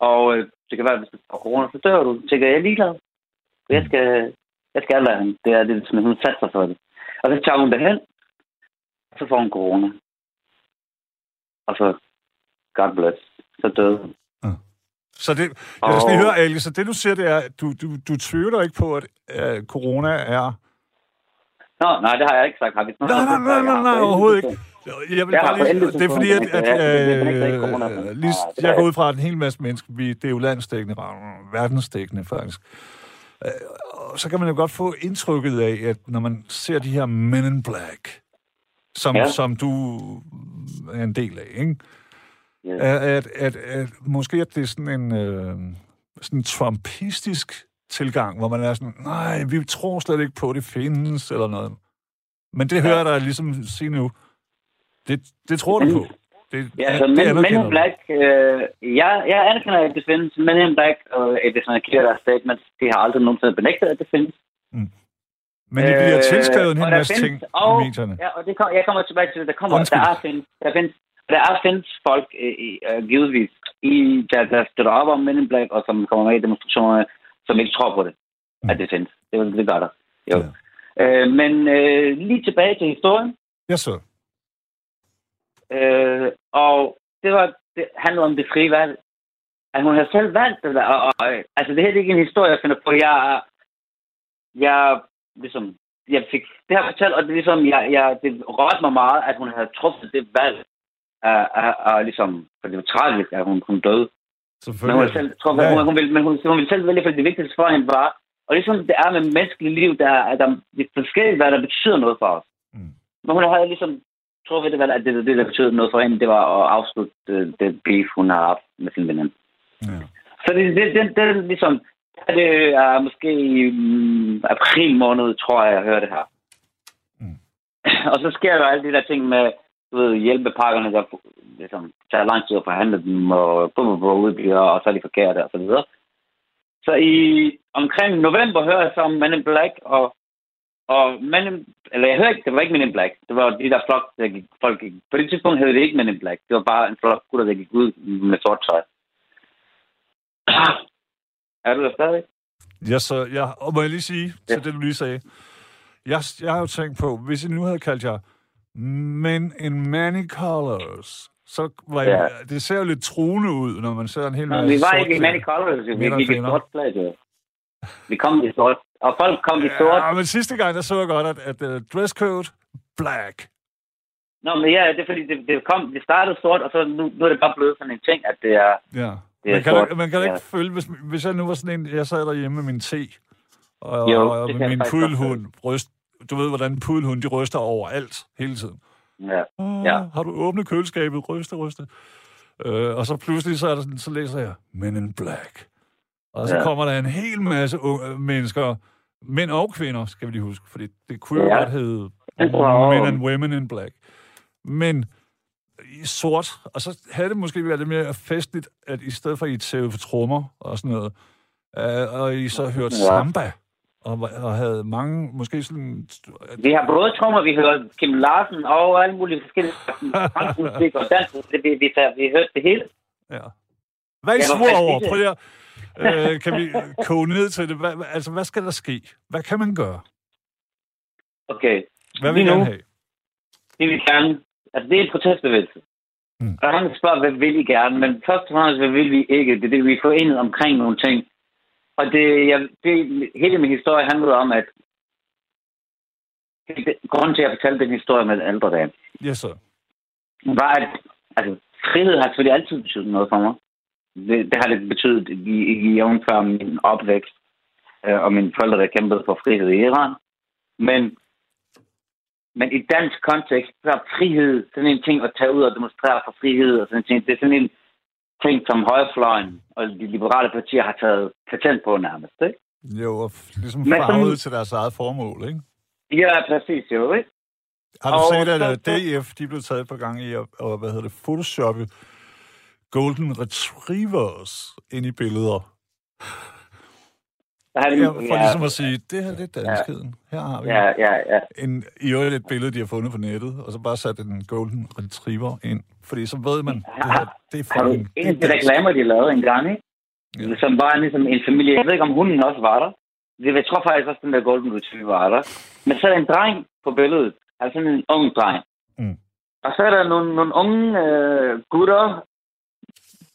Og øh, det kan være, at hvis du får corona, så dør du. Så tænker jeg, jeg er ligeglad. Jeg skal, jeg skal aldrig. Det er det, som hun satser for det. Og så tager hun derhen, så får hun corona. Og så, God bless, så døde hun. Så det, jeg skal lige Og- høre, Ali, så det du siger, det er, at du, du, du tvivler ikke på, at uh, corona er... Nå, nej, det har jeg ikke sagt. Har vi Nej, nej, nej, nej, nej, overhovedet ikke. Jeg vil Jeg bare lige, det er fordi, at, at, øh, men- lige, jeg går ud fra, at en hel masse mennesker, vi, det er jo landsdækkende, verdensdækkende faktisk. Øh, og så kan man jo godt få indtrykket af, at når man ser de her Men in Black, som, Ja. som du er en del af, ikke? Ja. At, at, at, at måske at det er sådan en øh, sådan en trumpistisk tilgang, hvor man er sådan, nej, vi tror slet ikke på, at det findes, eller noget. Men det hører jeg dig ligesom sige nu. Det, det tror du på. Det, Ja, så det Men, Men in. Black, øh, jeg, jeg anerkender, at det findes. Men in Black og Edison deres statements, de har aldrig nogensinde benægtet, at det findes. Men det bliver Øh, tilskrevet en hel masse findes- ting og, i medierne. Ja, og det kom, jeg kommer tilbage til det. Der, kommer, Undskyld. der, er findes, der, findes, der er findes folk, øh, i, øh, givetvis, i, der, der støtter op om Men in Black, og som kommer med i demonstrationerne, som ikke tror på det, Mm. at det findes. Det, det gør der. Jo. Ja. Øh, men øh, lige tilbage til historien. Ja, så. Øh, og det var det handlede om det frie valg. At hun havde selv valgt det der. Og, og, og, altså, det her det er ikke en historie, jeg finder på. Jeg, jeg, ligesom, jeg fik det her fortalt, og det, er ligesom, jeg, jeg, det rørte mig meget, at hun havde truffet det valg. Af, af, af, ligesom, for det var tragisk, at hun, hun døde. Men hun, selv, truffet, Ja, hun, hun, ville, men hun, hun ville selv vælge, for det vigtigste for hende var, og ligesom det er med menneskeligt liv, der, er der, er forskelligt, hvad der betyder noget for os. Mm. Men hun havde ligesom truffet det valg, at det, det, der betød noget for hende, det var at afslutte det, det beef, hun har haft med sin veninde. Ja. Så det, det, det, det er ligesom, det er måske i mm, april måned, tror jeg, jeg hører det her. Mm. Og så sker jo alle de der ting med, du ved, hjælpepakkerne, der ligesom, tager lang tid at forhandle dem, og bum, bum, udbliver, og så er de forkerte, og så videre. Så i omkring november hører jeg så om Men in Black, og, og Men in, eller jeg hører ikke, det var ikke Men in Black, det var de der flok, der gik, folk gik. På det tidspunkt hed det ikke Men in Black, det var bare en flok gutter, der gik ud med sort tøj. Er du der stadig? Ja, så, ja, og må jeg lige sige til Ja. det, du lige sagde. Jeg, jeg har jo tænkt på, hvis I nu havde kaldt jer Men in Many Colors, så var jeg, Ja. det ser jo lidt truende ud, når man ser en hel masse vi var ikke i. Many Colors, vi gik i sort flag. Vi kom i sort, og folk kom i sort. Ja, men sidste gang, der så jeg godt, at, at uh, dresscode, black. Nå, men ja, det er fordi, det, det, kom, det startede sort, og så nu, nu er det bare blevet sådan en ting, at det er... Ja. Det er man kan, sort, da- man kan da ja. ikke følge, hvis, hvis jeg nu var sådan en, jeg sad derhjemme med min te, og, Jo, og det med min pudelhund, ryst, du ved, hvordan pudelhund, de ryster over alt, hele tiden. Ja. Oh, Ja. Har du åbnet køleskabet? Ryste, ryste. Øh, og så pludselig, så, er der sådan, så læser jeg Men in Black. Og så Ja. kommer der en hel masse unge, mennesker, mænd og kvinder, skal vi lige huske, fordi det kunne jo Ja. godt hedde. Men and Women in Black. Men i sort, og så havde det måske været lidt mere festligt, at i stedet for, at I tævede på trommer og sådan noget, øh, og I så hørte Ja. samba, og, og havde mange, måske sådan... Vi har både trommer, vi hører Kim Larsen og alle mulige forskellige fransk musik og dansk. Vi, vi, vi, vi hørte det hele. Ja. Hvad I svor over? Prøv lige at, øh, kan vi koge ned til det? Hvad, altså, hvad skal der ske? Hvad kan man gøre? Okay. Hvad vil I gerne have? Det vil vi gerne. Altså, det er en protestbevægelse. Mm. Og han spørger, hvad vil I gerne? Men først og fremmest, hvad vil vi ikke? Det er det, vi er forenet omkring nogle ting. Og det, jeg, det, hele min historie handlede om, at det, grunden til, at jeg fortalte den historie med ældre dame, Yes, sir. var, at altså, frihed har selvfølgelig altid betydet noget for mig. Det, det har det betydet i, i jævnfør min opvækst øh, og mine forældre, der kæmpede for frihed i Iran. Men, men i dansk kontekst, så er frihed sådan en ting at tage ud og demonstrere for frihed og sådan en ting. Det er sådan en ting, som højrefløjen og de liberale partier har taget patent på nærmest. Ikke? Jo, og ligesom Men farvet sådan- til deres eget formål, ikke? Ja, præcis jo, ikke? Har du Og set, at så- øh, DF, de blev taget på gang i at, og, hvad hedder det, photoshoppe Golden Retrievers ind i billeder? Ja, for ligesom at sige, det her det er danskheden. Her har vi ja, ja, ja. en, i øvrigt et billede, de har fundet på nettet, og så bare sat en Golden Retriever ind. Fordi så ved man, det her, det er fucking... en af er de reklamer, de lavede en gang, ikke? Ja. Som var ligesom en familie. Jeg ved ikke, om hunden også var der. Det, jeg tror faktisk også, den der Golden Retriever var der. Men så er der en dreng på billedet. Altså sådan en ung dreng. Mm. Og så er der nogle, nogle unge øh, gutter,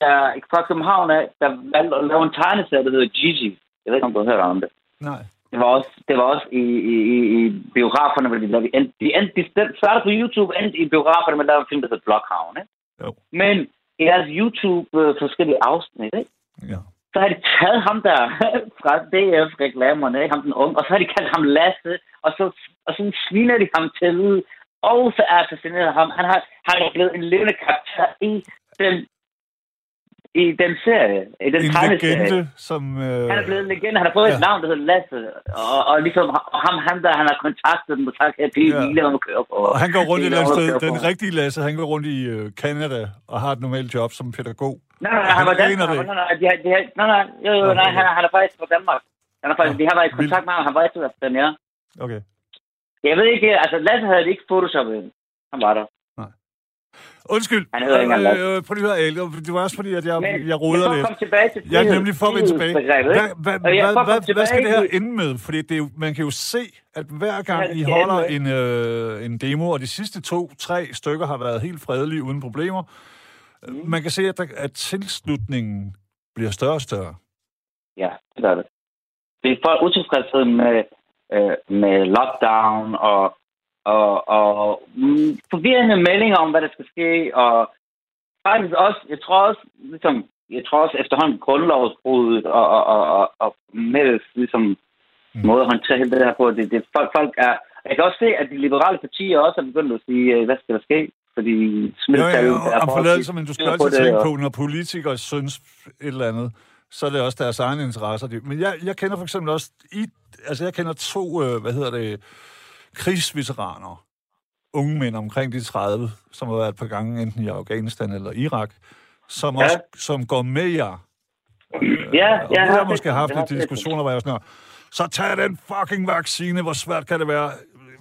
der fra København af, der valgte at lave en tegneserie, der hedder Gigi. Jeg ved ikke, om du har hørt om det. Nej. Det var også, det var også i, i, i, i biograferne, hvor de lavede, de, de, endte, de startede på YouTube, endte i biograferne, men der var en film, der hed Blockhavn, ikke? Jo. Men i deres YouTube øh, forskellige afsnit, ikke? Ja. så har de taget ham der fra DF-reklamerne, ikke? ham den unge, og så har de kaldt ham Lasse, og så, og så sviner de ham til, og så er fascineret ham. Han har, han er blevet en levende karakter i den, i den serie, i den En legende, som... Øh, Han er blevet en legende. Han har fået ja. Et navn, der hedder Lasse. Og, og ligesom ham, ham der, han har kontaktet dem og sagt, at det er Ja. hvile, om at køre på. og han går rundt et eller andet sted. Den rigtige Lasse, han går rundt i øh, Canada og har et normalt job som pædagog. Nej, nej, nej, han var Han dansker. Nej, nej, har, nej, nej, jo, jo, nej, han, han er faktisk fra Danmark. Han er faktisk, de har været i kontakt med ham, han var efter den, ja. Okay. Jeg ved ikke, altså Lasse havde ikke photoshoppet. Han var der. Undskyld. Han hedder ikke engang øh, prøv lige at høre. Det var også fordi, at jeg, Men, jeg roder for lidt. komme tilbage til Jeg er nemlig for at vende tilbage. Hvad, hvad, jeg er hvad, for hvad, hvad skal det her ende med? Fordi det er jo, man kan jo se, at hver gang Hvad I holder en, øh, en demo, og de sidste to, tre stykker har været helt fredelige uden problemer, Mm. man kan se, at, der, at tilslutningen bliver større og større. Ja, det gør det. Det er folk utilfredshed med, øh, med lockdown og, og, og mm, forvirrende meldinger om, hvad der skal ske, og faktisk også, jeg tror også, ligesom, jeg tror også efterhånden grundlovsbruddet og, og, og, og, og med ligesom, Mm. måde at håndtere hele det her på, det, det folk, folk er... Jeg kan også se, at de liberale partier også er begyndt at sige, øh, hvad skal der ske? Fordi Jo, ja, smittetallet ja, er forholdsvis men du skal altid tænke og- på, når politikere synes et eller andet, så er det også deres egne interesser. Men jeg, jeg kender for eksempel også, i, altså jeg kender to, øh, hvad hedder det, krigsveteraner, unge mænd omkring de 30, som har været et par gange enten i Afghanistan eller Irak, som, Ja. også, som går med jer. Ja, Og ja, vi har måske haft det. Jeg lidt diskussioner, hvor jeg var sådan, her, så tag den fucking vaccine, hvor svært kan det være,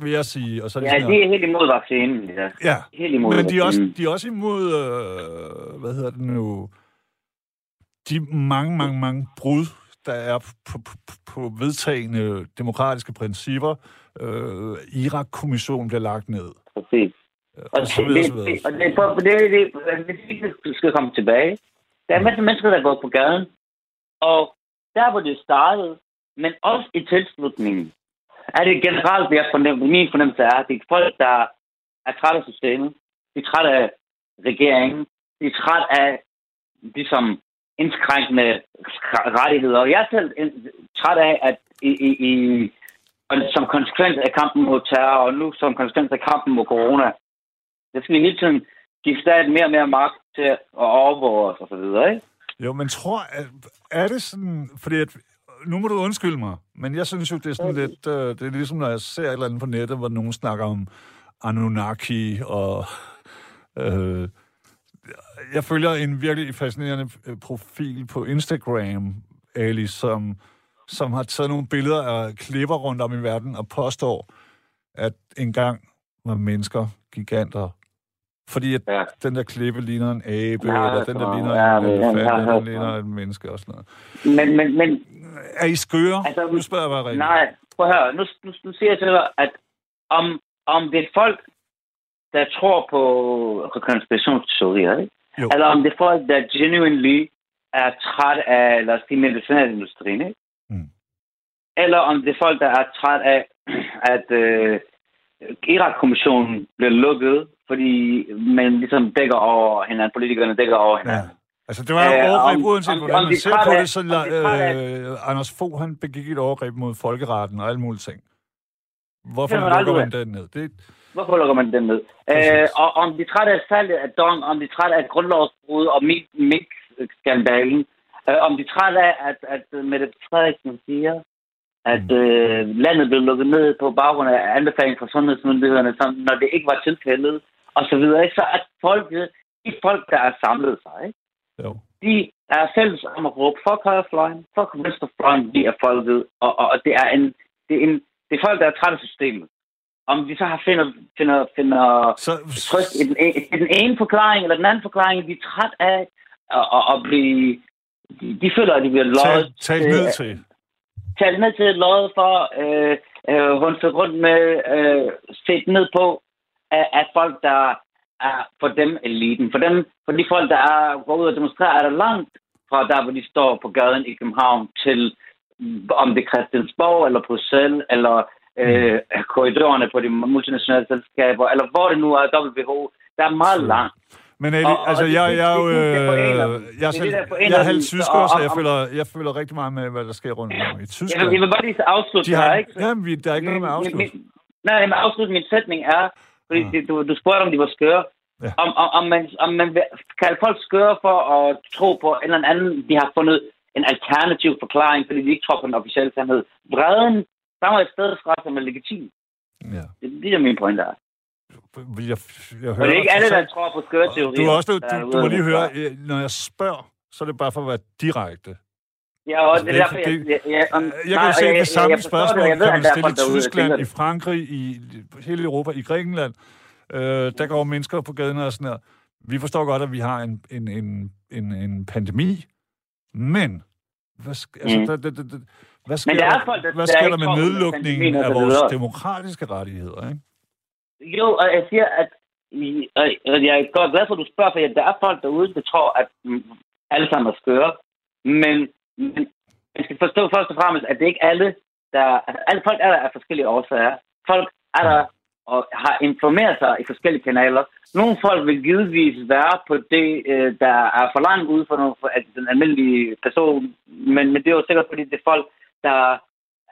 vil jeg sige. Og så er de Ja, sådan de er helt imod vaccinen. Ja. ja. Helt imod Men de er, også, de er også imod, øh, hvad hedder det nu, de mange, mange, mange brud, der er på, på, vedtagende demokratiske principper. Øh, Irak-kommissionen bliver lagt ned. Præcis. Og Og så det, videre, det, så videre. og det, for, det, det, det, det, det skal komme tilbage. Der er en masse mennesker, der går på gaden, og der, hvor det startede, men også i tilslutningen, er det generelt, det jeg fornemmer, min fornemmelse er, at det er folk, der er trætte af systemet, de er trætte af regeringen, de er trætte af ligesom indskrænkende rettigheder. Og jeg er selv træt af, at i, i, i, som konsekvens af kampen mod terror, og nu som konsekvens af kampen mod corona, der skal vi hele tiden give staten mere og mere magt til at overvåge os og så videre, ikke? Jo, men tror, at, er det sådan, fordi at, nu må du undskylde mig, men jeg synes jo, det er sådan lidt, øh, det er ligesom, når jeg ser et eller andet på nettet, hvor nogen snakker om Anunnaki og... Øh, jeg følger en virkelig fascinerende øh, profil på Instagram, Ali, som, som har taget nogle billeder af klipper rundt om i verden og påstår, at engang var mennesker giganter. Fordi at Ja. den der klippe ligner en abe, Ja, eller den der ligner ja, en elefant, ja, eller den ligner et menneske og sådan noget. Men, men, men Er I skøre? Altså, nu spørger jeg bare rigtigt. nej, prøv at høre. Nu, nu, nu siger jeg til dig, at om, om det er folk, der tror på konspirationsteorier, ikke? Jo. eller om det er folk, der genuinely er træt af, lad os sige, medicinalindustrien, ikke? Mm. eller om det er folk, der er træt af, at øh, Irak-kommissionen bliver lukket, fordi man ligesom dækker over hinanden, politikerne dækker over Ja. hinanden. Altså, det var jo Øh, overgreb, om- uanset hvordan man ser på det, så øh, Anders Fogh, han begik et overgreb mod folkeretten og alle mulige ting. Hvorfor lukker man den ned? Det, Hvorfor lukker man den ned? Øh, og om de er trætte af salget af dong, om de er trætte af grundlovsbrud og mink-skandalen, øh, om de er trætte af, at, at øh, Mette Frederiksen siger, at øh, landet blev lukket ned på baggrund af anbefaling fra sundhedsmyndighederne, som, når det ikke var tilfældet, og så videre. Ikke? Så at folket, de folk, der er samlet sig, ikke? jo. de er fælles om at råbe, fuck højrefløjen, fuck venstrefløjen, vi er folket, og, og, og det, er en, det, er en, det er folk, der er trætte af systemet. Om de så har finder, finder, finder Så, trøst i den, ene, i den ene forklaring eller den anden forklaring, de er træt af at, at, at blive... De, de føler, at de bliver tal, løjet tal ned til. talt ned til løjet for, øh, øh, hunset rundt med, øh, set ned på, at, at folk, der er for dem eliten, for dem, for de folk, der er går ud og demonstrerer, er der langt fra der, hvor de står på gaden i København, til om det er Christiansborg, eller Bruxelles, eller øh, korridorerne på de multinationale selskaber, eller hvor det nu er, WHO, der er meget langt. Men Eli, Og- og altså, det- jeg, det- jeg, jo, det- øh, anden- jeg, er selv- jeg er eller halv anden- tysker, og- så og- jeg og- føler, jeg føler rigtig meget med, hvad der sker rundt om i Jeg Tyskland. jeg vil bare lige afslutte De har, her, ikke? jamen, der er ikke noget med at afslutte. Min- min- Nej, men afslutte min sætning er, fordi Ah. det, du, du spurgte, om de var skøre. Ja. Om, om, om, man, om man vil kalde folk skøre for at tro på en eller anden, de har fundet en alternativ forklaring, fordi de ikke tror på den officielle sandhed. Vreden stammer et sted fra, som er legitim. Ja. Det, det er min pointe er. Jeg, jeg, jeg hører, det er ikke alle, der tror på skøre teorier. du, er også, der er du, du må lige det. høre, øh, når jeg spørger, så er det bare for at være direkte. Ja, og Altså, det det er er derfor, ikke- jeg... jeg, jeg, om, Jeg kan jo se det samme forstår spørgsmål, det, jeg ved, kan at man der er stille folk i der Tyskland, i det. Frankrig, i hele Europa, i Grækenland. Øh, der går mennesker på gaden og sådan her. Vi forstår godt, at vi har en, en, en, en, en pandemi, men hvad, altså, Mm. der, der, der, der, hvad sker, Men der er der, folk, der- hvad der sker ikke der med nedlukningen af vores videre. demokratiske rettigheder? Ikke? Jo, og jeg siger, at i- og jeg er godt glad for, at du spørger, for der er folk derude, der tror, at mm, alle sammen er skøre. Men, men man skal forstå først og fremmest, at det ikke alle, der... Altså, alle folk er der af forskellige årsager. Folk er der og har informeret sig i forskellige kanaler. Nogle folk vil givetvis være på det, øh, der er for langt ude for, nogle, for at den almindelige person, men, men det er jo sikkert, fordi det er folk, der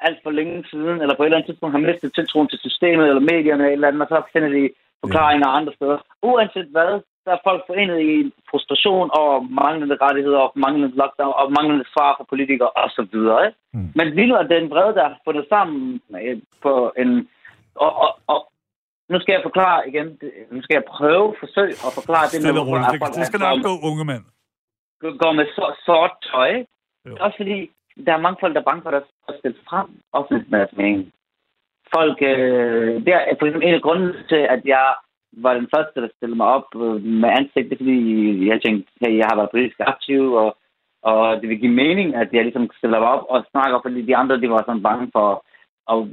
alt for længe siden, eller på et eller andet tidspunkt har mistet tiltroen til systemet eller medierne eller et eller andet, og så finder de forklaringer andre steder. Uanset hvad, der er folk forenet i frustration over manglende rettigheder, og manglende lockdown, og manglende svar fra politikere osv. Mm. Men lige nu er det en brede, der er fundet sammen på en... Og, og, og nu skal jeg forklare igen. Nu skal jeg prøve, forsøge at forklare det, Stille roligt. Det, det skal nok gå, unge mand. går med så, sort tøj. Jo. Også fordi, der er mange folk, der er bange for at der stille sig frem offentligt med deres mening. Folk, øh, der er for eksempel en af grunden til, at jeg var den første, der stillede mig op med ansigtet, fordi, jeg tænkte, hey, jeg har været politisk aktiv, og, og det vil give mening, at jeg ligesom stiller mig op og snakker, fordi de andre, de var sådan bange for at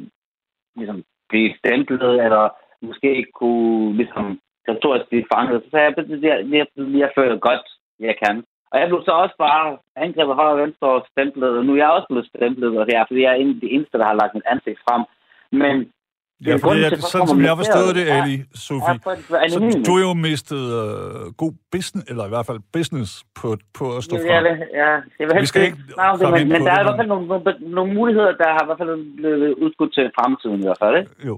ligesom, blive stemplet, eller måske ikke kunne ligesom, retorisk blive fanget. Så sagde jeg, jeg, jeg, jeg føler godt, jeg kan. Og jeg blev så også bare angrebet højre og venstre og stemplet, og nu er jeg også blevet stemplet, og det er, fordi jeg er en af de eneste, der har lagt mit ansigt frem. Men Ja, er til, at folk sådan som jeg forstået det, er- Ali, Sofie, er for så du har jo mistet øh, god business, eller i hvert fald business, på, på at stå frem. vil, ja, jeg vil Vi skal ikke det, men, men der er det, i hvert fald nogle, nogle, muligheder, der har i hvert fald blevet udskudt til fremtiden i hvert fald, ikke? Jo.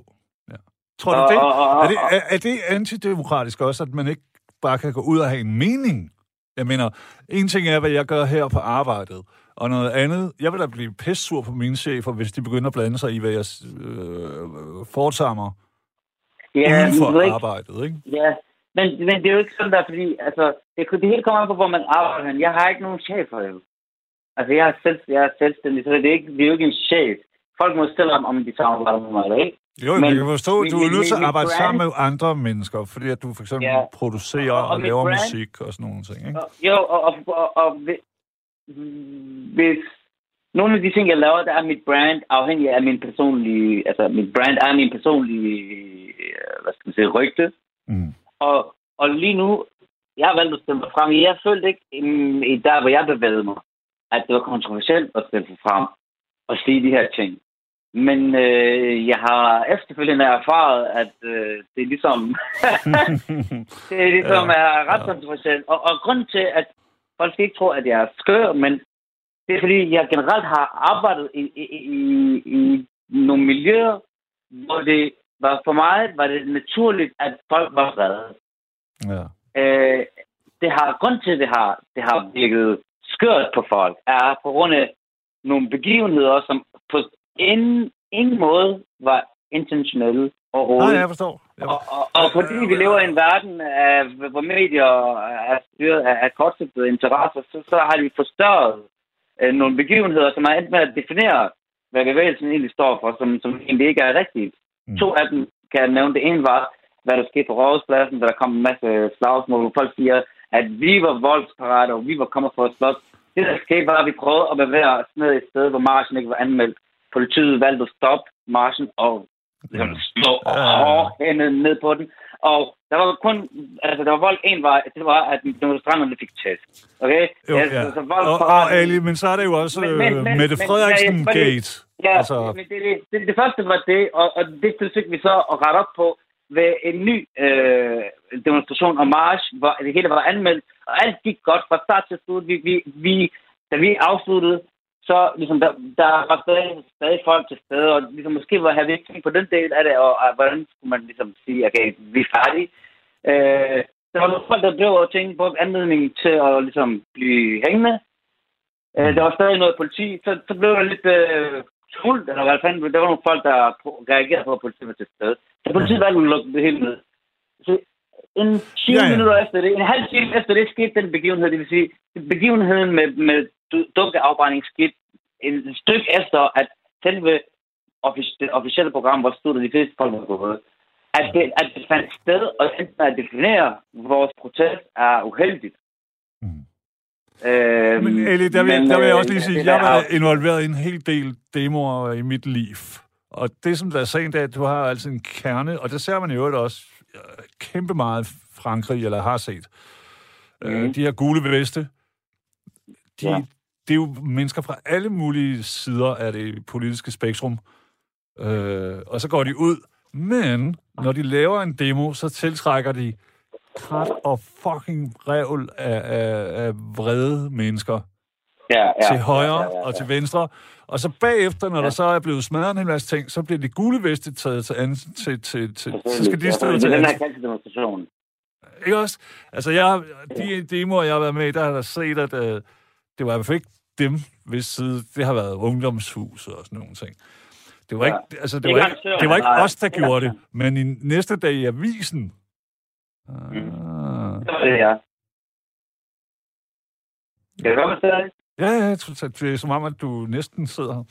Ja. Tror du det? Er det, er, er det antidemokratisk også, at man ikke bare kan gå ud og have en mening? Jeg mener, en ting er, hvad jeg gør her på arbejdet, og noget andet, jeg vil da blive pissur på mine chefer, hvis de begynder at blande sig i, hvad jeg øh, foretager mig Ja, uden for ikke, arbejdet, ikke? Ja, men, men det er jo ikke sådan der, fordi altså, det, det hele kommer an på, hvor man arbejder. Jeg har ikke nogen chef for det. Altså, jeg er, selv, jeg er selvstændig, så det er, ikke, det er jo ikke en chef. Folk må stille om, om de samarbejder med mig eller ikke. Jo, men, jeg kan forstå, at du er nødt til at arbejde brand- sammen med andre mennesker, fordi at du for eksempel Ja. producerer Og- og, og laver brand- musik og sådan nogle ting, ikke? Og, jo, og, og, og, og hvis, nogle af de ting, jeg laver, der er mit brand afhængig af min personlige... Altså, mit brand er min personlige, øh, hvad skal man sige, rygte. Mm. Og, og lige nu, jeg har valgt at stemme frem. Jeg følte ikke, mm, i der, hvor jeg bevægede mig, at det var kontroversielt at stemme frem og sige de her ting. Men øh, jeg har efterfølgende erfaret, at øh, det er ligesom, det er ligesom er ret kontroversielt. Og, og grunden til, at folk ikke tror, at jeg er skør, men det er fordi, jeg generelt har arbejdet i, i, i, i nogle miljøer, hvor det var for mig var det naturligt, at folk var vrede. ja. Øh, det har, grund til, at det har, det har virket skørt på folk, er på grund af nogle begivenheder, som på ingen, ingen måde var intentionelle Nej, overhovedet. jeg forstår. Jeg Og, og, og fordi vi lever i en verden, af, hvor medier er styret af, af kortsigtede interesser, så, så har de forstørret øh, nogle begivenheder, som er endt med at definere, hvad bevægelsen egentlig står for, som, som egentlig ikke er rigtigt. Mm. To af dem kan jeg nævne. Det ene var, hvad der skete på Rådhuspladsen, da der kom en masse slagsmål, hvor folk siger, at vi var voldsparate, og vi var kommet for at slås. Det, der skete, var, at vi prøvede at bevæge os ned et sted, hvor marchen ikke var anmeldt. Politiet valgte at stoppe marchen og ligesom slå Ja. hårdhændet ned på den. Og der var kun, altså der var vold en vej, det var, at demonstranterne fik tæsk. Okay? Jo, ja. Altså, så vold Og, og Ali, men så er det jo også Men- men, Mette men- Frederiksen men- men- Gate. Ja, altså, men det, det, det, det første var det, og, og det forsøgte vi så at rette op på ved en ny øh, demonstration og march, hvor det hele var anmeldt, og alt gik godt fra start til slut. Vi, vi, vi, da vi afsluttede, så ligesom der, der var stadig, stadig folk til stede, og ligesom måske var havde vi ikke tænkt på den del af det, og, og hvordan skulle man ligesom sige, okay, vi er færdige. Øh, der var nogle folk, der blev og tænkte på anledningen til at ligesom blive hængende. Øh, der var stadig noget politi, så, så blev der lidt øh, tumult, eller hvad fanden, der var nogle folk, der reagerede på, at politiet var til stede. Så politiet valgte at lukke det hele ned. Så en 20 Ja, ja, ja. ja. minutter efter det, en halv time efter det, skete den begivenhed, det vil sige, begivenheden med, med du- dukkeafbrænding skete et stykke efter, at selve offic- det officielle program var slut, og de fleste folk var gået. At det, at det fandt sted, og enten at definere vores protest er uheldigt. Mm. Øh, Men Ali, der vil, der vil jeg også lige sige, at jeg har er- været involveret i en hel del demoer i mit liv. Og det, som der er sagen, det er, at du har altså en kerne, og det ser man i øvrigt også øh, kæmpe meget Frankrig, eller har set. Mm. Øh, Mhm. de her gule veste, de, Ja. Det er jo mennesker fra alle mulige sider af det politiske spektrum. Øh, og så går de ud, men når de laver en demo, så tiltrækker de krat og fucking revl af, af, af vrede mennesker ja, ja, til højre ja, ja, ja. og til venstre. Og så bagefter, når der så er blevet smadret en hel masse ting, så bliver de gule veste taget til, an, til, til, til så skal de stå det til den her demonstration. Ikke også? Altså, jeg, de demoer, jeg har været med i, der har jeg set, at øh, det var i hvert fald ikke dem, hvis side, det har været ungdomshus og sådan nogle ting. Det var Ja. ikke, altså, det var ikke, det var ikke os, der gjorde det, men i næste dag i avisen, Mm. ah, Det var det, ja. Kan du godt det? Ja, ja, det er som om, at du næsten sidder her.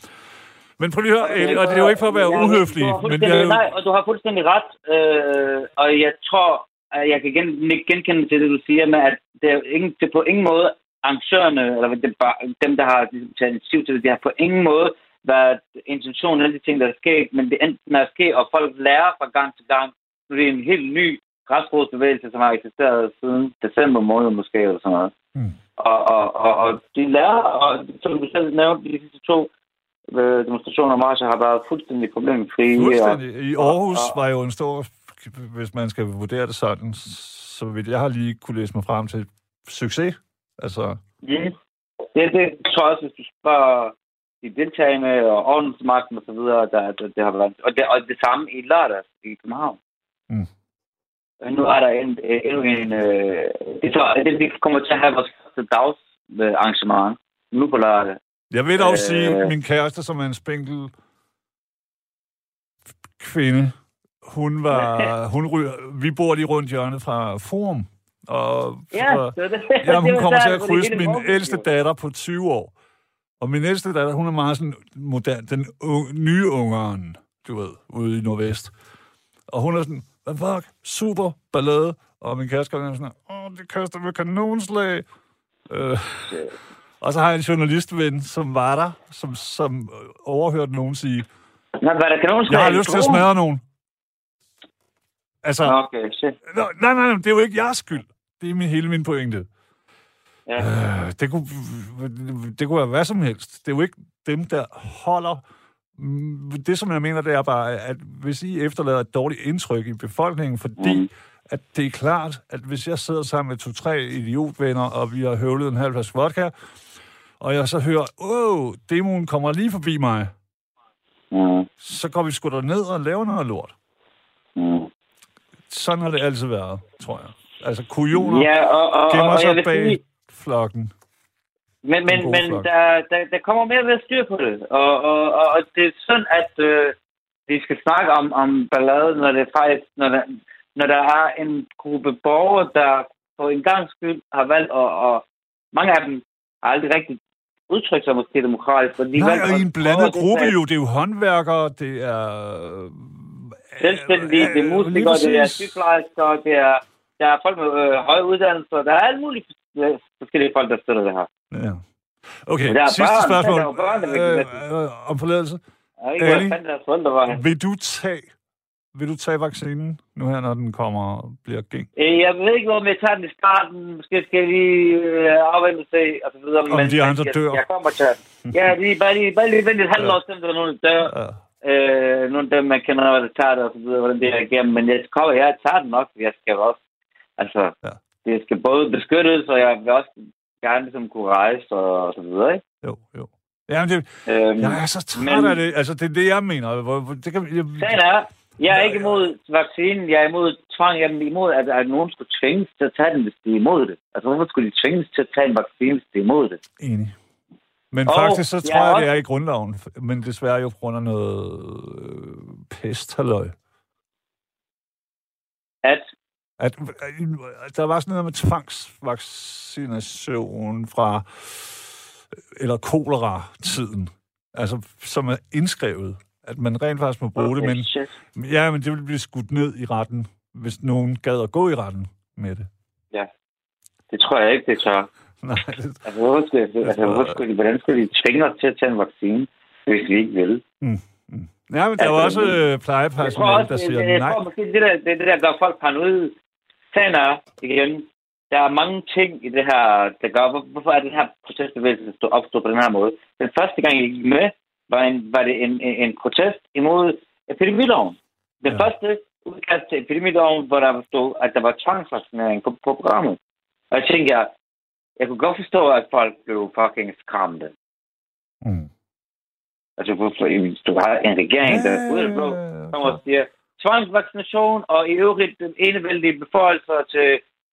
Men prøv lige at høre, Ali, og det er jo ikke for at være Ja, uhøflig, men jeg, Nej, og du har fuldstændig ret. Øh, og jeg tror, at jeg kan gen, genkende til det, du siger, med at det er, ingen, det er på ingen måde arrangørerne, eller det er bare, dem, der har taget initiativ til det, det har på ingen måde været intentionen af de ting, der er sket, men det endte med at ske, og folk lærer fra gang til gang. Nu er det en helt ny græsrodsbevægelse, som har eksisteret siden december måned måske, eller sådan noget. Mm. Og, og, og, og de lærer, og som du selv nævnte, de sidste to øh, demonstrationer og marcher har været fuldstændig problemfri. fuldstændig. I Aarhus og- var jo en stor, hvis man skal vurdere det sådan, så vidt jeg har lige kunne læse mig frem til, succes. Altså, Mm. Det, det tror jeg også, hvis du spørger de deltagende og ordensmagten og så videre, der, der, det har været. Og det, og det samme i lørdags i København. Mm. Og Nu er der en, øh, endnu en... Øh, det, tror, jeg, det, vi kommer til at have vores første dags arrangement nu på lørdag. jeg vil dog Øh. sige, at min kæreste, som er en spinkel kvinde, hun var, hun ryger, vi bor lige rundt hjørnet fra Forum, og Ja, og- det, er det, hun kommer til at krydse min ældste datter på 20 år. Og min ældste datter, hun er meget sådan moderne, den unge, nye ungeren, du ved, ude i Nordvest. Og hun er sådan, hvad fuck, super ballade. Og min kæreste er sådan, åh, det kaster med kanonslag. Øh. Og så har jeg en journalistven, som var der, som, som overhørte nogen sige, Nå, var der kanonslag? jeg har lyst til at smadre nogen. Altså, Okay, shit. Nej, nej, nej, det er jo ikke jeres skyld. Det er min, hele min pointe. Ja. Øh, det, kunne, det kunne være hvad som helst. Det er jo ikke dem, der holder... Det, som jeg mener, det er bare, at hvis I efterlader et dårligt indtryk i befolkningen, fordi Mm. at det er klart, at hvis jeg sidder sammen med to-tre idiotvenner, og vi har høvlet en halv flaske vodka, og jeg så hører, åh, demoen kommer lige forbi mig, Mm. så går vi sgu ned og laver noget lort. Mm. Sådan har det altid været, tror jeg. Altså, kujoner Ja, og, og, og, gemmer og sig vil bag sige, flokken. Men, men, men flok. der, der, der kommer mere ved at styre på det. Og, og, og, og det er sådan, at øh, vi skal snakke om, om ballade, når det faktisk, når der, når der er en gruppe borgere, der på en gang skyld har valgt, og, og mange af dem har aldrig rigtig udtrykt sig måske demokratisk. For de Nej, og i en blandet gruppe deltage. jo. Det er jo håndværkere, det er... Selvstændige, det er musikere, det er sygeplejersker, det er, der er folk med øh, høje uddannelser, der er alle mulige øh, forskellige folk, der støtter det her. Ja. Okay, Men der er sidste børn, spørgsmål. der er børn, der Øh, give øh, om forladelse. Jeg Ali? hvad. Vil du tage, vil du tage vaccinen nu her, når den kommer og bliver gæng? Øh, Jeg ved ikke, om jeg tager den i starten. Måske skal jeg lige øh, afvente og se, og så videre. Om de andre jeg, dør. Jeg kommer til den. Ja, lige, bare lige, bare lige vente et halvt år, siden der er nogen, der dør. Ja. Øh, nogle af dem, man kender, der tager det, og så videre, hvordan det er igennem. Men jeg kommer, jeg tager den nok. Jeg skal også, altså, Ja. det skal både beskyttes, og jeg vil også gerne ligesom kunne rejse, og, og så videre, ikke? Jo, jo. Jamen, det, Øhm, jeg er så træt men- af det. Altså, det er det, jeg mener. Det kan, jeg, Sagen er, jeg er ikke imod vaccinen, jeg er imod tvang, jeg er imod, at, at nogen skulle tvinges til at tage den, hvis de er imod det. Altså, hvorfor skulle de tvinges til at tage en vaccine, hvis de er imod det? enig. Men Og faktisk, så tror jeg, også- det er i grundloven. Men desværre jo på grund af noget øh, pest, halløj. At, At, øh, der var sådan noget med tvangsvaccination fra, eller kolera-tiden, altså som er indskrevet, at man rent faktisk må bruge det, men, shit. ja, men det ville blive skudt ned i retten, hvis nogen gad at gå i retten med det. Det tror jeg ikke, det tør. Nej, Altså, hvorfor skulle, jeg, altså, hvorfor skulle de, hvordan skulle de tvinge os til at tage en vaccine, hvis vi ikke vil? ja, men der var også Altså, øh, tror plejepersonale, der det, siger det, jeg nej. tror måske, det der, det, det der gør folk paranoide. Sagen er, igen, der er mange ting i det her, der gør, hvor- hvorfor er den her protestbevægelse stå- opstået på den her måde. Den første gang, jeg gik med, var, en, var det en, en, en protest imod epidemiloven. Den Ja. første udkast til epidemiloven, hvor der stod, at der var tvangsvaccinering på, på programmet. Og jeg tænkte, jeg, jeg kunne godt forstå, at folk blev fucking skræmte. Mm. Altså, hvorfor, hvis du har en regering, der er ude af blå, som siger, tvangsvaccination og i øvrigt den enevældige beføjelser til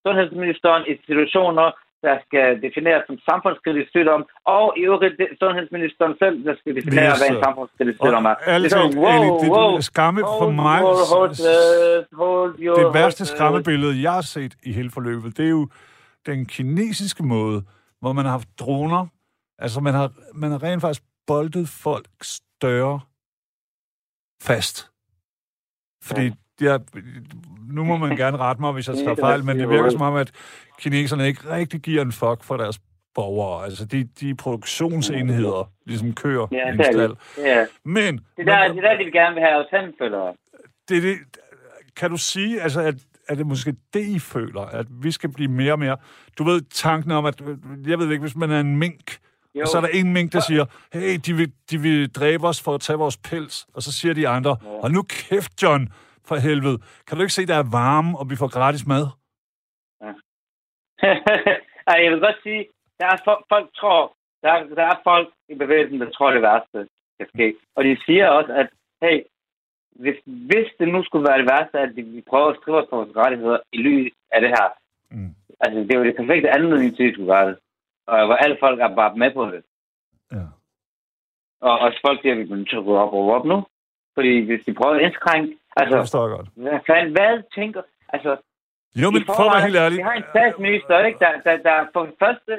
sundhedsministeren i situationer, der skal defineres som samfundskritisk sygdom, og i øvrigt sundhedsministeren selv, der skal definere, Lige hvad en samfundskritisk sygdom er. Det er talt, Eli, det, wow, skamme for mig, hold det værste skræmmebillede, jeg har set i hele forløbet, det er jo den kinesiske måde, hvor man har haft droner. Altså, man har, man har rent faktisk boldet folk større fast. Fordi ja. jeg, nu må man gerne rette mig, hvis jeg tager fejl, men det virker som om, at kineserne ikke rigtig giver en fuck for deres borgere. Altså, de, de produktionsenheder, ligesom kører Ja, en det stald. det. Ja. Men, Det er der, det er der, de vil gerne vil have tandfølgere. det, det, kan du sige, altså, at, er det måske det, I føler, at vi skal blive mere og mere... Du ved, tanken om, at... Jeg ved ikke, hvis man er en mink, Jo. og så er der en mink, der siger, hey, de vil, de vil dræbe os for at tage vores pels. Og så siger de andre, og nu kæft, John, for helvede. Kan du ikke se, der er varme, og vi får gratis mad? Ej, jeg vil godt sige, der er folk, folk tror, der er, der er folk i bevægelsen, der tror, det værste skal ske. Og de siger også, at hey, hvis, hvis det nu skulle være det værste, at vi prøver at skrive os på vores rettigheder i lys af det her, Mm. altså det er jo det perfekte anledning til, at de skulle gøre det. Og hvor alle folk er bare med på det. Ja. Og, og folk siger, at vi er at gå op og op nu. Fordi hvis de prøver at indskrænke, altså, forstår jeg godt. hvad, fanden, hvad tænker, altså, Jo, men for at være helt ærlig... Vi har en statsminister, ikke, der, der, der for det første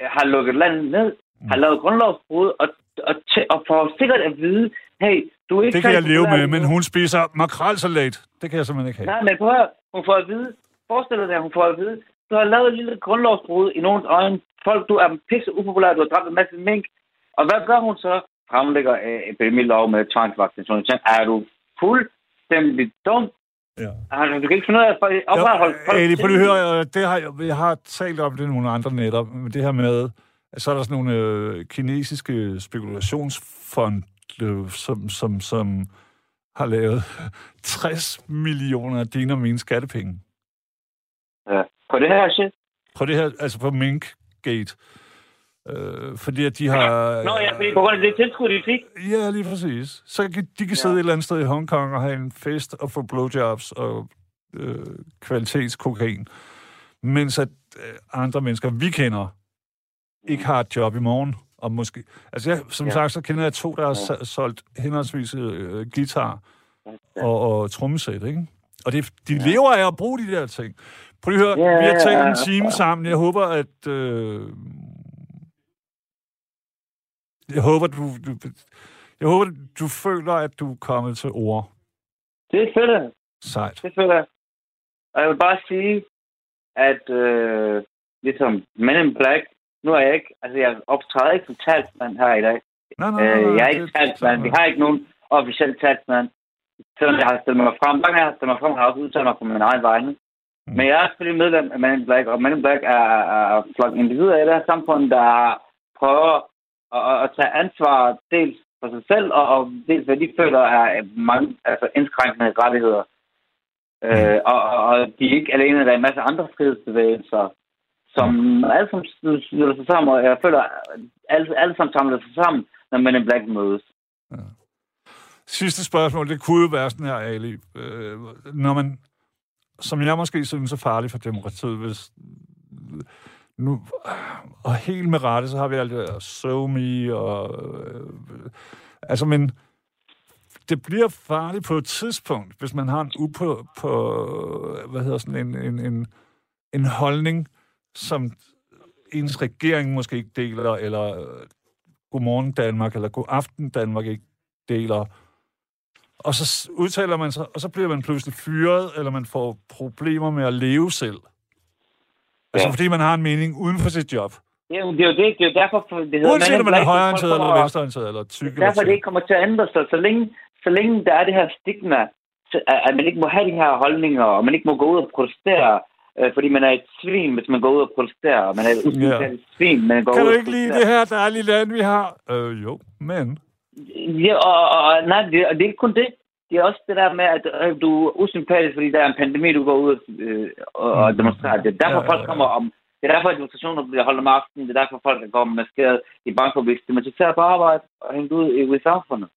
øh, har lukket landet ned, Mm. har lavet grundlovsbrud, og, og, og får sikkert at vide, hey, du er ikke Det kan jeg leve med, men hun spiser makrelsalat. Det kan jeg simpelthen ikke have. Nej, men prøv at hun får at vide, forestil dig, at hun får at vide, du har lavet et lille grundlovsbrud i nogens øjne. Folk, du er pisse upopulær, du har dræbt en masse mink. Og hvad gør hun så? Fremlægger øh, epidemilov med tvangsvaccination. Er du fuldstændig dum? Ja. Altså, du kan ikke finde ud af at opretholde folk. Ja, Eli, prøv lige høre, øh, det har, jeg, har talt om det nogle andre netter, men det her med, at så er der sådan nogle øh, kinesiske spekulationsfond, øh, som, som, som har lavet 60 millioner af dine og mine skattepenge. Ja. På det her shit. På det her, altså på Minkgate. Øh, fordi at de har... Nå ja, fordi på grund af det tilskud, de fik. Ja, lige præcis. Så kan, de kan sidde Ja. et eller andet sted i Hongkong og have en fest og få blowjobs og øh, kvalitetskokain. Mens at øh, andre mennesker, vi kender, ikke har et job i morgen. Og måske, altså jeg, som ja. Sagt, så kender jeg to, der har ja. solgt henholdsvis øh, guitar og, og trommesæt, ikke? Og det, de ja. lever af at bruge de der ting. Prøv lige at høre, Ja, vi har talt en time sammen. Jeg håber, at... Øh, jeg håber, du, du, jeg håber, du føler, at du er kommet til ord. Det er fedt. Sejt. Det føler jeg. Og jeg vil bare sige, at øh, ligesom Men in Black, nu er jeg ikke, altså jeg optræder ikke som talsmand her i dag. Nej, nej, nej, Øh, jeg er ikke talsmand. Vi har ikke nogen officiel talsmand. selvom jeg har stillet mig frem, mange jeg har stillet mig frem, har jeg også udtalt mig på min egen vegne. Mm. Men jeg er selvfølgelig medlem af Man in Black, og Man in Black er, er flok individer i det her samfund, der prøver at, at, tage ansvar dels for sig selv, og, og dels hvad de føler er mange altså indskrænkende rettigheder. Mm. Øh, og, og de er ikke alene, der er en masse andre frihedsbevægelser, som mm. alle sammen slutter sig sammen, og jeg føler, alle, alle sammen samler sig sammen, når Man in Black mødes. Ja. Sidste spørgsmål, det kunne jo være sådan her, Ali. Øh, når man, som jeg måske synes er farligt for demokratiet, hvis nu, og helt med rette, så har vi alt det der SoMe, og øh, altså, men det bliver farligt på et tidspunkt, hvis man har en upå, på, hvad hedder sådan en, en, en, en holdning, som ens regering måske ikke deler, eller øh, Godmorgen Danmark, eller God Aften Danmark ikke deler, og så udtaler man sig, og så bliver man pludselig fyret, eller man får problemer med at leve selv. Altså ja. fordi man har en mening uden for sit job. Ja, det er jo det. Det er jo derfor, det hedder... Uanset om man er højreorienteret eller venstreorienteret eller tyk Derfor det ikke kommer til at ændre sig. Så længe, så længe der er det her stigma, at man ikke må have de her holdninger, og man ikke må gå ud og protestere, øh, fordi man er et svin, hvis man går ud og protesterer, og man er et ja. svin, man går kan ud du ikke lide det her dejlige land, vi har? Øh, jo, men... Ja, og, og, nej, det, og det er ikke kun det. Det er også det der med, at øh, du er usympatisk, fordi der er en pandemi, du går ud øh, og mm. demonstrerer. Det er derfor, ja, folk kommer om... Det er derfor, at demonstrationer bliver holdt om aftenen. Det er derfor, folk går maskeret i bankforbis. Det tager på arbejde og hængt ud i, i samfundet.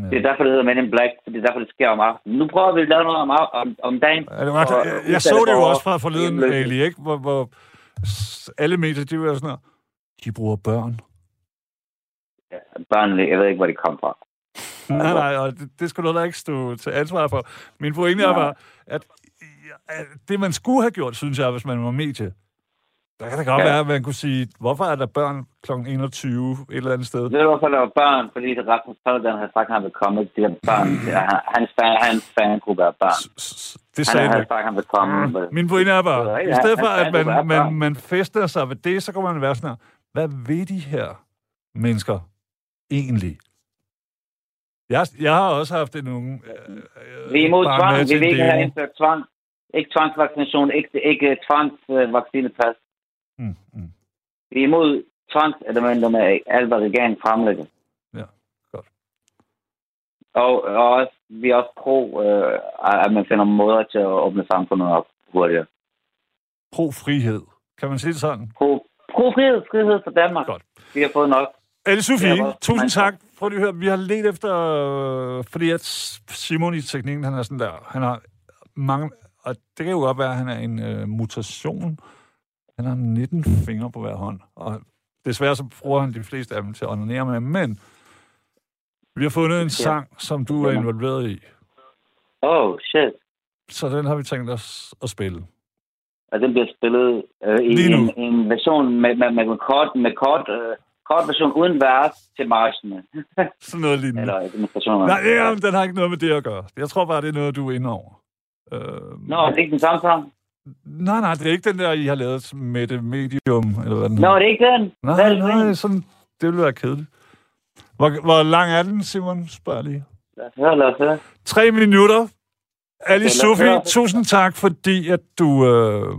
Ja. Det er derfor, det hedder Men in Black, for det er derfor, det sker om aftenen. Nu prøver vi at lave noget om, om, om dagen. Ja, det var, og, jeg, jeg så det jo også fra forleden, Ali, ikke? Hvor, hvor alle medier, de var sådan her, de bruger børn. Ja, børn, jeg ved ikke, hvor de kom fra. nej, nej, og det, det skulle du da ikke stå til ansvar for. Min pointe er bare, at, at det man skulle have gjort, synes jeg, hvis man var medie, der kan det godt ja. være, at man kunne sige, hvorfor er der børn kl. 21 et eller andet sted? Ved du, hvorfor der var børn? Fordi det Rasmus Paludan havde sagt, at han ville komme. De der børn, mm. hans, fan, hans fangruppe af børn. Det sagde han havde sagt, at han ville komme. Mm. Min pointe er bare, i stedet for, at man, man, man fester sig ved det, så kan man være sådan her, hvad ved de her mennesker egentlig? Jeg, jeg har også haft det nogle... Øh, øh, vi er imod tvang. Vi vil ikke have indført tvang. Ikke tvangsvaccination, ikke, ikke tvangsvaccinepas. Mm, mm. Vi er imod tvangselementer med alt, hvad regeringen fremlægger. Ja, godt. Og, og også, vi er også pro, øh, at man finder måder til at åbne samfundet op hurtigere. Pro-frihed. Kan man sige det sådan? Pro, pro-frihed. Frihed for Danmark. Godt. Vi har fået nok. Elle Sofie, tusind tak. Prøv lige at høre, vi har let efter, øh, fordi at Simon i teknikken, han er sådan der, han har mange, og det kan jo godt være, at han er en øh, mutation. Han har 19 fingre på hver hånd, og desværre så bruger han de fleste af dem til at onanere med, men vi har fundet en sang, som du er involveret i. Oh, shit. Så den har vi tænkt os at spille. Og den bliver spillet øh, i en, en version med, med, med kort, med kort øh, kort version uden vers til marchene. Sådan noget lignende. Eller demonstrationer. Nej, ja, den har ikke noget med det at gøre. Jeg tror bare, det er noget, du er inde over. Øh, Nå, det er ikke den samme sang? Nej, nej, det er ikke den der, I har lavet med det medium, eller hvad den Nå, det er ikke den? Nej, hvad nej, nej sådan, det ville være kedeligt. Hvor, hvor lang er den, Simon? Spørg lige. Lad os høre, lad os høre. Tre minutter. Ali Sofie, tusind tak, fordi at du øh,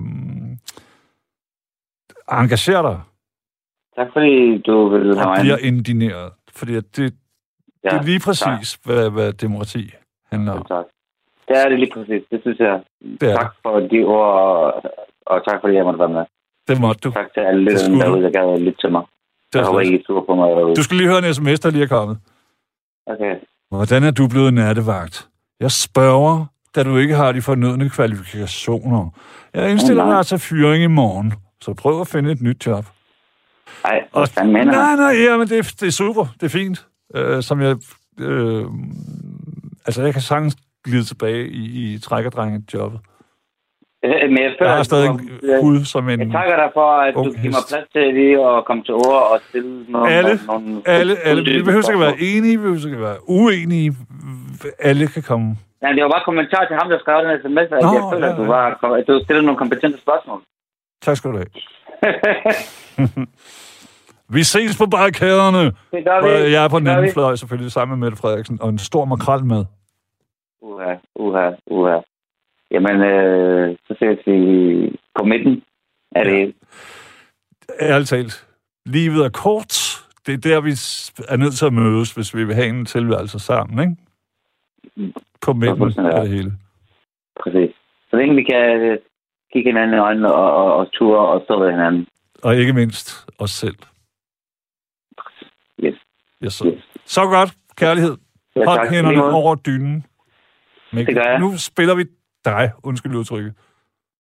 engagerer dig Tak fordi du vil have mig. bliver indineret, fordi det, ja, det er lige præcis, hvad, hvad demokrati handler om. Ja, tak. Det er det lige præcis, det synes jeg. Det er. Tak for de ord, og, og tak fordi jeg måtte være med. Det måtte du. Tak til alle lytterne derude, der gad lytte til mig. Det jeg håber ikke, I på mig derude. Du skal lige høre en sms, der lige er kommet. Okay. Hvordan er du blevet nattevagt? Jeg spørger, da du ikke har de fornødne kvalifikationer. Jeg indstiller mig til fyring i morgen, så prøv at finde et nyt job. Nej, og, mener Nej, nej, ja, men det, det er super. Det er fint. Øh, som jeg... Øh, altså, jeg kan sagtens glide tilbage i, i trækkerdrengejobbet. Øh, men jeg, føler, jeg har stadig en hud som en... Jeg takker dig for, at du giver mig plads til lige at komme til ord og stille nogle... Alle, nogle, alle, alle. Vi behøver ikke at være enige, vi behøver ikke at være uenige. Alle kan komme. Ja, det var bare kommentar til ham, der skrev den sms, at Nå, jeg føler, ja, at du, var, at du stillede nogle kompetente spørgsmål. Tak skal du have. Vi ses på barrikaderne. Det gør vi. Jeg er på den anden fløj, selvfølgelig, sammen med Mette Frederiksen, og en stor makrel med. Uha, uha, uha. Jamen, øh, så ses vi på midten af det hele. Ærligt talt, livet er kort. Det er der, vi er nødt til at mødes, hvis vi vil have en tilværelse sammen, ikke? På midten af det hele. Præcis. Så længe vi kan øh, kigge hinanden i øjnene og, og, og ture og stå ved hinanden. Og ikke mindst os selv. Yes. Yes, så. yes. så godt. Kærlighed. Ja, Hold tak. hænderne over dynen. Men Det gør jeg. Nu spiller vi dig, undskyld udtrykket.